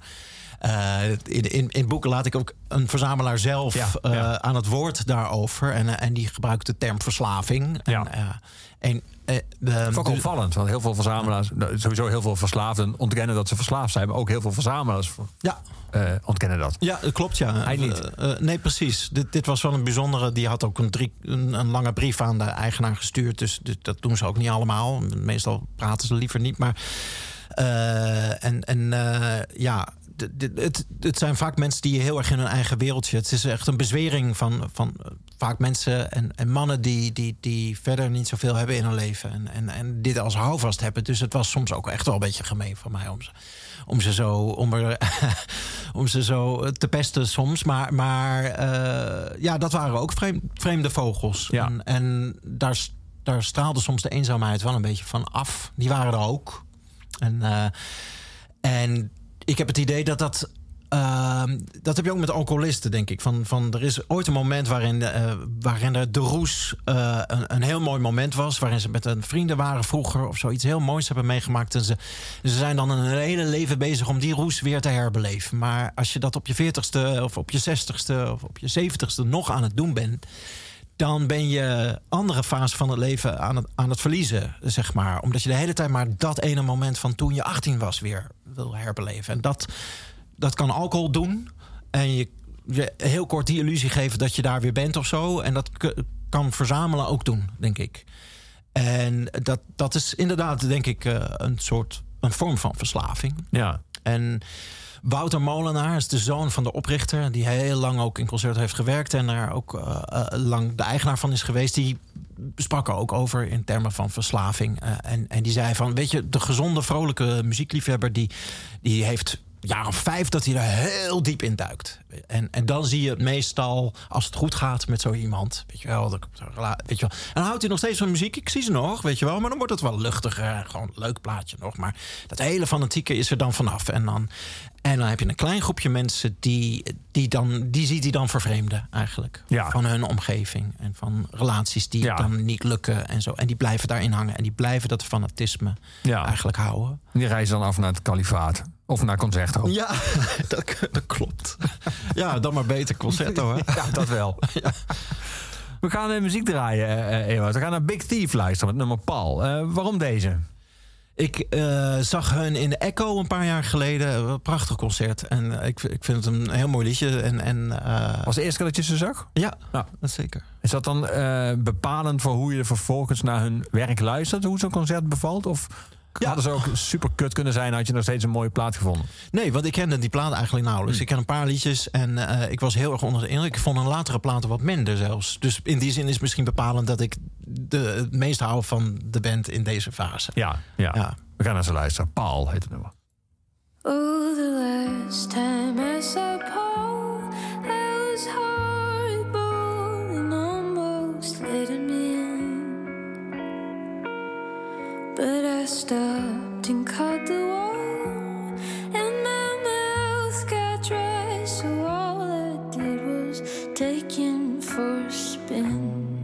[SPEAKER 3] in, in, in boeken laat ik ook een verzamelaar zelf
[SPEAKER 2] Ja,
[SPEAKER 3] eh,
[SPEAKER 2] ja.
[SPEAKER 3] aan het woord daarover. En, eh, en die gebruikt de term verslaving.
[SPEAKER 2] Ja.
[SPEAKER 3] En, eh, en, eh, de,
[SPEAKER 2] Dat is ook opvallend, want heel veel verzamelaars... nou, sowieso heel veel verslaafden ontkennen dat ze verslaafd zijn... maar ook heel veel verzamelaars
[SPEAKER 3] ja,
[SPEAKER 2] eh, ontkennen dat.
[SPEAKER 3] Ja, dat klopt, ja.
[SPEAKER 2] Hij niet.
[SPEAKER 3] Eh, eh, nee, precies. Dit, dit was wel een bijzondere. Die had ook een, drie, een, een lange brief aan de eigenaar gestuurd. Dus, dus dat doen ze ook niet allemaal. Meestal praten ze liever niet. Maar. eh, en en eh, ja. Het, het zijn vaak mensen die heel erg in hun eigen wereldje. Het is echt een bezwering van, van vaak mensen en, en mannen die, die, die verder niet zoveel hebben in hun leven. En, en, en dit als houvast hebben. Dus het was soms ook echt wel een beetje gemeen van mij om ze, om ze zo. Om er, om ze zo te pesten soms. Maar, maar eh, ja, dat waren ook vreemd- vreemde vogels.
[SPEAKER 2] Ja.
[SPEAKER 3] En, en daar, daar straalde soms de eenzaamheid wel een beetje van af. Die waren er ook. En, eh, en ik heb het idee dat dat. ehm, dat heb je ook met alcoholisten, denk ik. Van, van, er is ooit een moment waarin, eh, waarin er de roes eh, een, een heel mooi moment was. Waarin ze met een vrienden waren vroeger of zoiets heel moois hebben meegemaakt. En ze, ze zijn dan een hele leven bezig om die roes weer te herbeleven. Maar als je dat op je veertigste of op je zestigste of op je zeventigste nog aan het doen bent dan ben je andere fase van het leven aan het, aan het verliezen, zeg maar. Omdat je de hele tijd maar dat ene moment van toen je 18 was weer wil herbeleven. En dat, dat kan alcohol doen. En je, je heel kort die illusie geven dat je daar weer bent of zo. En dat kan verzamelen ook doen, denk ik. En dat, dat is inderdaad, denk ik, eh, een soort een vorm van verslaving.
[SPEAKER 2] Ja.
[SPEAKER 3] En Wouter Molenaar is de zoon van de oprichter, die heel lang ook in concert heeft gewerkt en daar ook eh, eh, lang de eigenaar van is geweest. Die sprak er ook over in termen van verslaving. Eh, en, en die zei van, weet je, de gezonde, vrolijke muziekliefhebber, die, die heeft jaar of vijf dat hij er heel diep in duikt. En, en dan zie je het meestal, als het goed gaat met zo iemand, weet je wel, dat, weet je wel. En dan houdt hij nog steeds van muziek, ik zie ze nog, weet je wel, maar dan wordt het wel luchtiger, gewoon een leuk plaatje nog. Maar dat hele fanatieke is er dan vanaf. En dan, en dan heb je een klein groepje mensen die, die, dan, die ziet hij dan vervreemden eigenlijk.
[SPEAKER 2] Ja.
[SPEAKER 3] Van hun omgeving en van relaties die
[SPEAKER 2] Ja.
[SPEAKER 3] dan niet lukken en zo. En die blijven daarin hangen en die blijven dat fanatisme
[SPEAKER 2] Ja.
[SPEAKER 3] eigenlijk houden.
[SPEAKER 2] Die reizen dan af naar het kalifaat. Of naar Concerto.
[SPEAKER 3] Ja, dat, dat klopt. Ja, dan maar beter concerto, hè?
[SPEAKER 2] Ja, dat wel. We gaan eh, muziek draaien, eh, eh, Ewout. We gaan naar Big Thief luisteren met nummer Paul. Waarom deze?
[SPEAKER 3] Ik zag hun in de Echo een paar jaar geleden. Een prachtig concert. En ik, ik vind het een heel mooi liedje. En, en,
[SPEAKER 2] Was de eerste keer dat je ze zag?
[SPEAKER 3] ja, dat zeker.
[SPEAKER 2] Is dat dan bepalend voor hoe je vervolgens naar hun werk luistert? Hoe zo'n concert bevalt? Of
[SPEAKER 3] Ja.
[SPEAKER 2] hadden ze ook super kut kunnen zijn... had je nog steeds een mooie plaat gevonden?
[SPEAKER 3] Nee, want ik kende die plaat eigenlijk nauwelijks. Ik ken een paar liedjes en eh, ik was heel erg onder de indruk. Ik vond een latere platen wat minder zelfs. Dus in die zin is het misschien bepalend dat ik de, het meest hou van de band in deze fase.
[SPEAKER 2] Ja, ja.
[SPEAKER 3] Ja.
[SPEAKER 2] We gaan naar ze luisteren. Paul heet het nummer.
[SPEAKER 6] Oh, the last time I saw Paul, I was horrible and almost let him But I stopped and caught the wall, and my mouth got dry, so all I did was take him for a spin.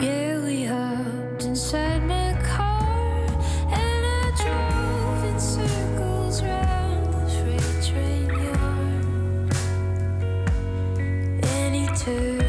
[SPEAKER 6] Yeah, we hopped inside my car and I drove in circles round the freight train yard. And he turned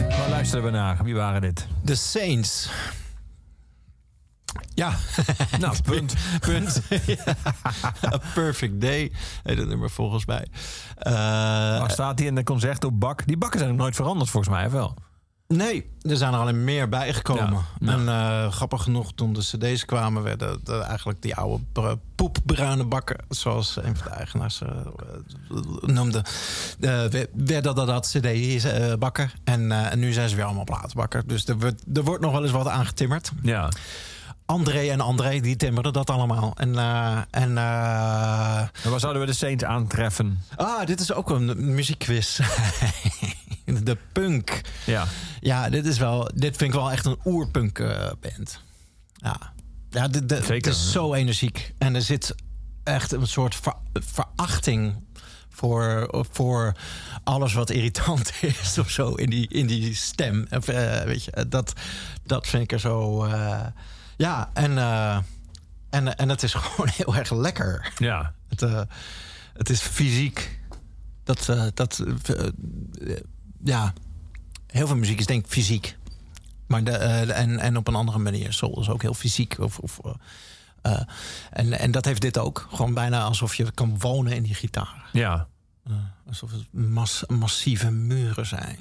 [SPEAKER 2] Ewout, waar luisteren we naar? Wie waren dit?
[SPEAKER 3] The Saints. Ja,
[SPEAKER 2] Nou, punt.
[SPEAKER 3] punt. A Perfect Day heet het nummer volgens mij. Eh,
[SPEAKER 2] Waar staat die in de concerto bak? Die bakken zijn nog nooit veranderd volgens mij, of wel?
[SPEAKER 3] Nee, er zijn er alleen meer bijgekomen.
[SPEAKER 2] Ja, ja.
[SPEAKER 3] En eh, grappig genoeg, toen de cd's kwamen... werden de- eigenlijk die oude br- poepbruine bakken... zoals een van de eigenaars eh, noemde... we- werden dat, dat cd-bakken. En, en nu zijn ze weer allemaal platenbakken. Dus er wordt, er wordt nog wel eens wat aangetimmerd.
[SPEAKER 2] Ja.
[SPEAKER 3] André en André, die timmerden dat allemaal. En, eh, en
[SPEAKER 2] En waar zouden we de Saints aantreffen?
[SPEAKER 3] ah, dit is ook een muziekquiz. de punk.
[SPEAKER 2] Ja.
[SPEAKER 3] Ja, dit is wel. Dit vind ik wel echt een oerpunk eh, band. Ja, ja dit-
[SPEAKER 2] Zeker.
[SPEAKER 3] het is zo energiek. En er zit echt een soort ver- verachting Voor, voor alles wat irritant is of zo in die, in die stem. Of, weet je, dat, dat vind ik er zo. Ja, en, eh, en, en het is gewoon heel erg lekker.
[SPEAKER 2] Ja.
[SPEAKER 3] Het, eh, het is fysiek. Dat, eh, dat ja, heel veel muziek is denk ik fysiek. Maar de, en, en op een andere manier. Soul is ook heel fysiek. Of, of, en, en dat heeft dit ook. Gewoon bijna alsof je kan wonen in die gitaar.
[SPEAKER 2] Ja.
[SPEAKER 3] Alsof het mas- massieve muren zijn.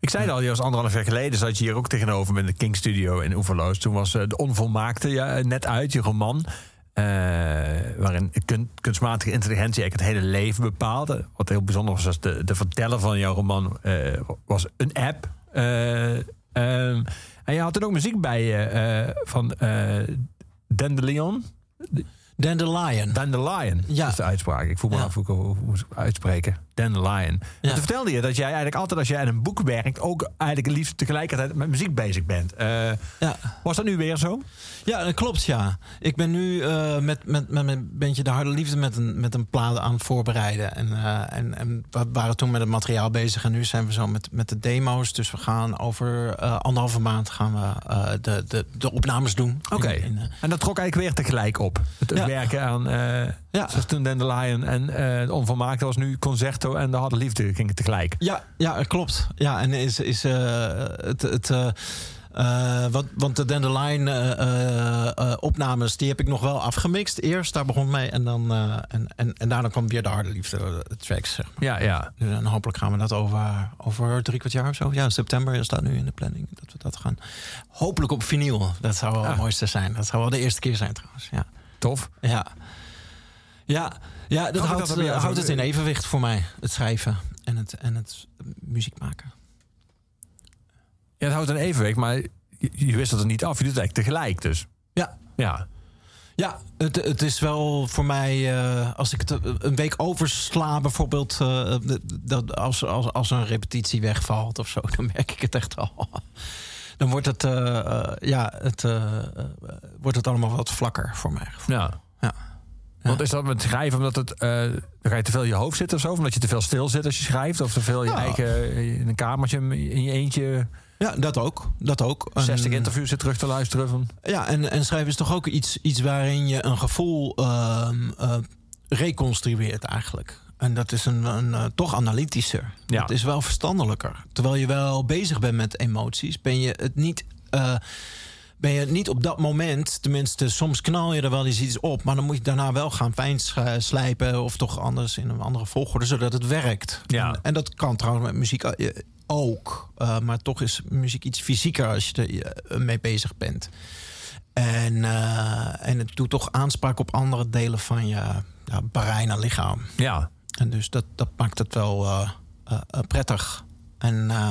[SPEAKER 2] Ik zei al, je was anderhalf jaar geleden zat je hier ook tegenover met de King Studio in Oeverloos. Toen was eh, De Onvolmaakte ja, net uit, je roman. eh, waarin kun- kunstmatige intelligentie eigenlijk het hele leven bepaalde. Wat heel bijzonder was, was de, de verteller van jouw roman eh, was een app. Eh, ehm, en je had er ook muziek bij je van Dandelion.
[SPEAKER 3] Dandelion.
[SPEAKER 2] Dandelion
[SPEAKER 3] Ja.
[SPEAKER 2] is de uitspraak. Ik voel me
[SPEAKER 3] Ja.
[SPEAKER 2] af hoe ik hoe hoe ik het uitspreken. Dandelion.
[SPEAKER 3] Ja.
[SPEAKER 2] toen vertelde je dat jij eigenlijk altijd als jij aan een boek werkt... ook eigenlijk het liefst tegelijkertijd met muziek bezig bent. Eh,
[SPEAKER 3] Ja.
[SPEAKER 2] was dat nu weer zo?
[SPEAKER 3] Ja, dat klopt, ja. Ik ben nu eh, met, met, met mijn bandje De Harde Liefde met een, met een plaat aan het voorbereiden. En, eh, en, en we waren toen met het materiaal bezig. En nu zijn we zo met, met de demo's. Dus we gaan over anderhalve maand gaan we de, de, de opnames doen.
[SPEAKER 2] Oké. En dat trok eigenlijk weer tegelijk op. Het,
[SPEAKER 3] Ja.
[SPEAKER 2] werken aan...
[SPEAKER 3] Ja.
[SPEAKER 2] Zoals toen Dandelion en het Onvolmaakte was nu En De Harde Liefde ging het tegelijk.
[SPEAKER 3] Ja, ja, klopt. Ja, en is, is eh, het. het eh, eh, wat, want de Dandelion eh, eh, eh, opnames, die heb ik nog wel afgemixt eerst. Daar begon mee. En, dan, en, en, en daarna kwam weer de harde liefde tracks. Zeg maar.
[SPEAKER 2] Ja, ja.
[SPEAKER 3] Dus, en hopelijk gaan we dat over, over drie kwart jaar of zo. Ja, september staat nu in de planning dat we dat gaan. Hopelijk op vinyl. Dat zou wel
[SPEAKER 2] Ah.
[SPEAKER 3] het mooiste zijn. Dat zou wel de eerste keer zijn trouwens. Ja.
[SPEAKER 2] Tof.
[SPEAKER 3] Ja, ja, ja dat
[SPEAKER 2] ik
[SPEAKER 3] houdt,
[SPEAKER 2] dat dat
[SPEAKER 3] eh, houdt het in evenwicht voor mij. Het schrijven en het, en het muziek maken.
[SPEAKER 2] Ja, het houdt een evenwicht, maar je, je wist het niet af. Je doet het eigenlijk tegelijk dus.
[SPEAKER 3] Ja,
[SPEAKER 2] Ja.
[SPEAKER 3] ja het, het is wel voor mij... eh, als ik het een week oversla bijvoorbeeld... eh, dat als, als, als een repetitie wegvalt of zo... dan merk ik het echt al. Dan wordt het, ja, het, wordt het allemaal wat vlakker voor mij.
[SPEAKER 2] Ja.
[SPEAKER 3] Ja.
[SPEAKER 2] Want is dat met schrijven omdat het, eh, dan ga je te veel in je hoofd zitten of zo? Omdat je te veel stil zit als je schrijft? Of te veel in je eigen in een kamertje in je eentje
[SPEAKER 3] Ja, dat ook. Dat ook.
[SPEAKER 2] 60
[SPEAKER 3] En-
[SPEAKER 2] interviews zit terug te luisteren? Van,
[SPEAKER 3] Ja, en, en schrijven is toch ook iets, iets waarin je een gevoel ehm, eh, reconstrueert eigenlijk. En dat is een, een eh, toch analytischer.
[SPEAKER 2] Ja.
[SPEAKER 3] Het is wel verstandelijker. Terwijl je wel bezig bent met emoties, ben je het niet. Eh, ben je niet op dat moment, tenminste, soms knal je er wel eens iets op, maar dan moet je daarna wel gaan fijn slijpen of toch anders in een andere volgorde, zodat het werkt.
[SPEAKER 2] Ja.
[SPEAKER 3] En, en dat kan trouwens met muziek eh, ook, eh, maar toch is muziek iets fysieker als je er eh, mee bezig bent. En, eh, en het doet toch aanspraak op andere delen van je ja, brein en lichaam.
[SPEAKER 2] ja.
[SPEAKER 3] En dus dat, dat maakt het wel eh, eh, eh, prettig. En, eh,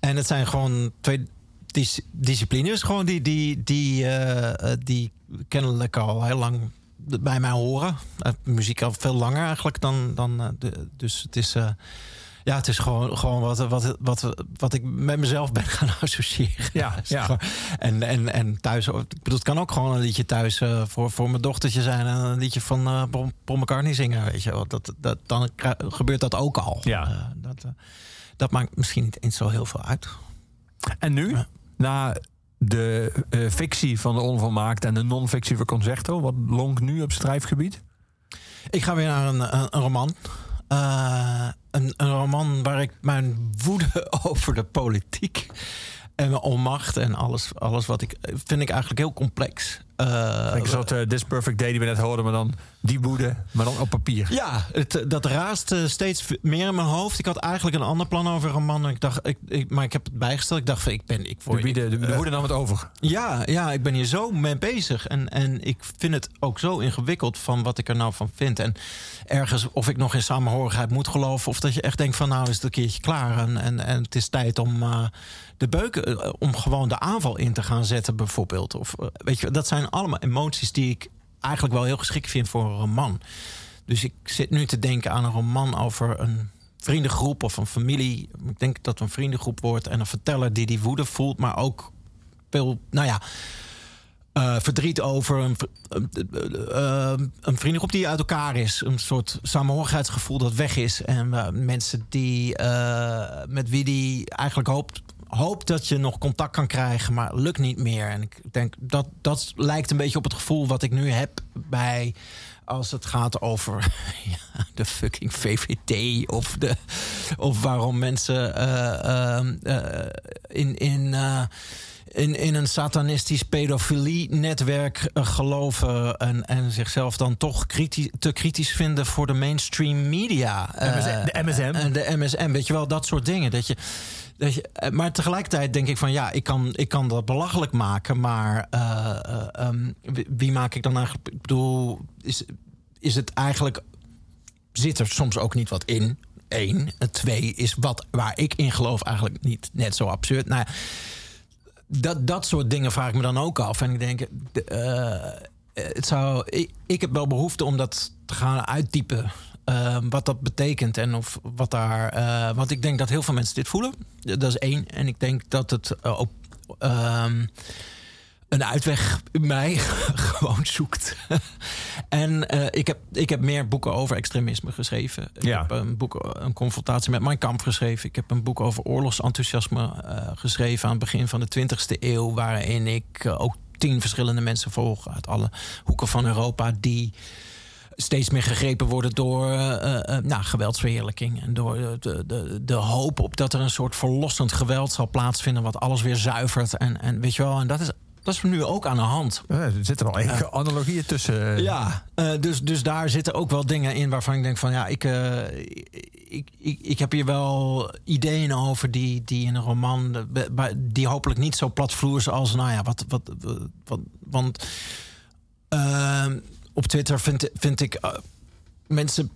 [SPEAKER 3] en het zijn gewoon twee dis- disciplines gewoon die, die, die, eh, eh, die kennelijk al heel lang bij mij horen. Eh, muziek al veel langer eigenlijk dan. dan de, dus het is. ja, het is gewoon, gewoon wat, wat, wat, wat ik met mezelf ben gaan associëren.
[SPEAKER 2] Ja,
[SPEAKER 3] En, en, en thuis, ik bedoel, het kan ook gewoon een liedje thuis voor, voor mijn dochtertje zijn. En een liedje van eh Paul McCartney zingen, weet je wel. Dat, dat, dan gebeurt dat ook al.
[SPEAKER 2] Ja.
[SPEAKER 3] Dat, dat maakt misschien niet eens zo heel veel uit.
[SPEAKER 2] En nu,
[SPEAKER 3] Ja.
[SPEAKER 2] Na de eh, fictie van de onvolmaakte en de non-fictie van Concerto, wat lonkt nu op strijfgebied?
[SPEAKER 3] Ik ga weer naar een, een, roman. Eh, een, een roman waar ik mijn woede over de politiek en mijn onmacht en alles, alles wat ik vind ik eigenlijk heel complex. Eh,
[SPEAKER 2] Een soort eh, This Perfect Day die we net hoorden, maar dan die woede, maar dan op papier.
[SPEAKER 3] Ja, het, dat raast eh, steeds meer in mijn hoofd. Ik had eigenlijk een ander plan over een man. Ik dacht, ik, ik, maar ik heb het bijgesteld. Ik dacht, van, ik ben, ik
[SPEAKER 2] De,
[SPEAKER 3] word,
[SPEAKER 2] de, de, de woede nam het over.
[SPEAKER 3] ja, ja, ik ben hier zo mee bezig. En, en ik vind het ook zo ingewikkeld van wat ik er nou van vind. En ergens of ik nog in samenhorigheid moet geloven. Of dat je echt denkt van nou is het een keertje klaar. En, en, en het is tijd om eh, de beuken, eh, om gewoon de aanval in te gaan zetten bijvoorbeeld. Of, eh, weet je, dat zijn allemaal emoties die ik eigenlijk wel heel geschikt vind voor een roman. Dus ik zit nu te denken aan een roman over een vriendengroep of een familie. Ik denk dat het een vriendengroep wordt en een verteller die die woede voelt, maar ook veel, nou ja, eh, verdriet over een, v- een, vriendengroep die uit elkaar is. Een soort samenhorigheidsgevoel dat weg is. En mensen die, met wie die eigenlijk hoopt, hoopt dat je nog contact kan krijgen, maar lukt niet meer. En ik denk dat dat lijkt een beetje op het gevoel wat ik nu heb bij als het gaat over ja, de fucking VVD of, de, of waarom mensen eh, eh, eh, in, in, eh, in, in een satanistisch pedofilie-netwerk geloven en, en zichzelf dan toch kritisch, te kritisch vinden voor de mainstream media.
[SPEAKER 2] MSM, de MSM.
[SPEAKER 3] en de MSM, weet je wel, dat soort dingen. Dat je, eh, maar tegelijkertijd denk ik van ja, ik kan, ik kan dat belachelijk maken, maar eh, eh, ehm, wie, maak ik dan eigenlijk? Ik bedoel, is, is het eigenlijk. Zit er soms ook niet wat in? Eén. En twee is wat waar ik in geloof eigenlijk niet net zo absurd. Nou dat, dat soort dingen vraag ik me dan ook af. En ik denk, de, het zou, ik, ik heb wel behoefte om dat te gaan uitdiepen. Eh, wat dat betekent en of wat daar. eh, want ik denk dat heel veel mensen dit voelen. Dat is één. En ik denk dat het eh, op. ehm, een uitweg in mij gewoon zoekt. en eh, ik, heb, ik heb meer boeken over extremisme geschreven. Ik
[SPEAKER 2] Ja.
[SPEAKER 3] heb een boek, een confrontatie met mijn kamp geschreven. Ik heb een boek over oorlogsenthousiasme geschreven aan het begin van de 20e eeuw. Waarin ik ook tien verschillende mensen volg uit alle hoeken van Europa. die steeds meer gegrepen worden door eh, eh, nou, geweldsverheerlijking. En door de, de, de, hoop op dat er een soort verlossend geweld zal plaatsvinden. wat alles weer zuivert. En, en weet je wel, en dat is, dat is nu ook aan de hand.
[SPEAKER 2] Eh, er zitten wel enige analogieën tussen.
[SPEAKER 3] Ja, eh, dus, dus daar zitten ook wel dingen in waarvan ik denk van ja, ik, eh, ik, ik, ik heb hier wel ideeën over die, die in een roman, eh, die hopelijk niet zo platvloers als, nou ja, wat, wat, wat want ehm, op Twitter vind, vind ik eh, mensen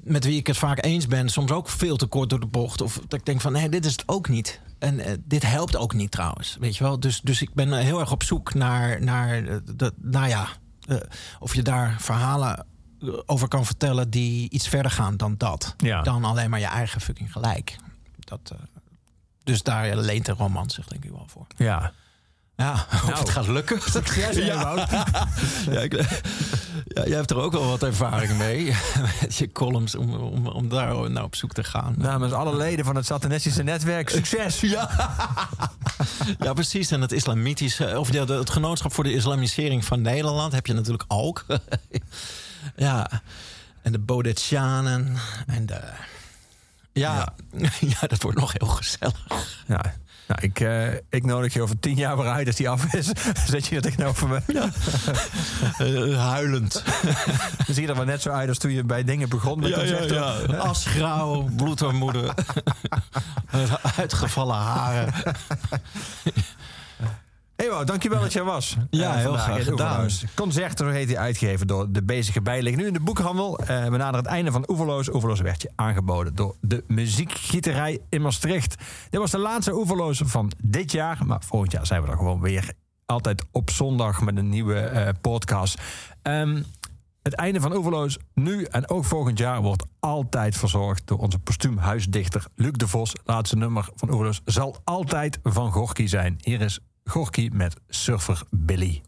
[SPEAKER 3] met wie ik het vaak eens ben, soms ook veel te kort door de bocht. Of dat ik denk van nee, dit is het ook niet. En eh, dit helpt ook niet trouwens. Weet je wel? Dus, dus ik ben eh, heel erg op zoek naar, naar de, nou ja, of je daar verhalen over kan vertellen die iets verder gaan dan dat.
[SPEAKER 2] Ja.
[SPEAKER 3] Dan alleen maar je eigen fucking gelijk. Dat, dus daar leent een roman zich denk ik wel voor.
[SPEAKER 2] ja.
[SPEAKER 3] Ja, of het gaat lukken.
[SPEAKER 2] Ja, zei je, Wout.
[SPEAKER 3] Ja, ik, ja, jij hebt er ook wel wat ervaring mee. Met je columns om, om, om daar naar op zoek te gaan.
[SPEAKER 2] Namens alle leden van het satanistische netwerk, succes!
[SPEAKER 3] Ja. ja, precies. En het islamitische, of ja, de- het genootschap voor de islamisering van Nederland heb je natuurlijk ook. ja. En de Bodetsjanen en de. Ja, ja. dat wordt nog heel gezellig.
[SPEAKER 2] Ja. Nou, ik, eh, ik nodig je over tien jaar weer uit als die af is. Zet je er tegenover me. Ja.
[SPEAKER 3] Eh, huilend.
[SPEAKER 2] Dan zie je er wel net zo uit als toen je bij dingen begon met ons echt-
[SPEAKER 3] Asgrauw, bloedarmoede. Uitgevallen haren.
[SPEAKER 2] Wout, dankjewel dat jij was.
[SPEAKER 3] Ja,
[SPEAKER 2] Eh,
[SPEAKER 3] heel graag gedaan.
[SPEAKER 2] Oeverloos. Concert, zo heet hij, uitgegeven door de bezige bij. Ligt nu in de boekhandel. Eh, we naderen het einde van Oeverloos. Oeverloos werd je aangeboden door de muziekgieterij in Maastricht. Dit was de laatste Oeverloos van dit jaar. Maar volgend jaar zijn we er gewoon weer. Altijd op zondag met een nieuwe eh, podcast. Ehm, het einde van Oeverloos nu en ook volgend jaar wordt altijd verzorgd door onze postuum huisdichter Luc de Vos. Laatste nummer van Oeverloos zal altijd van Gorky zijn. Hier is Gorky met Surfer Billy.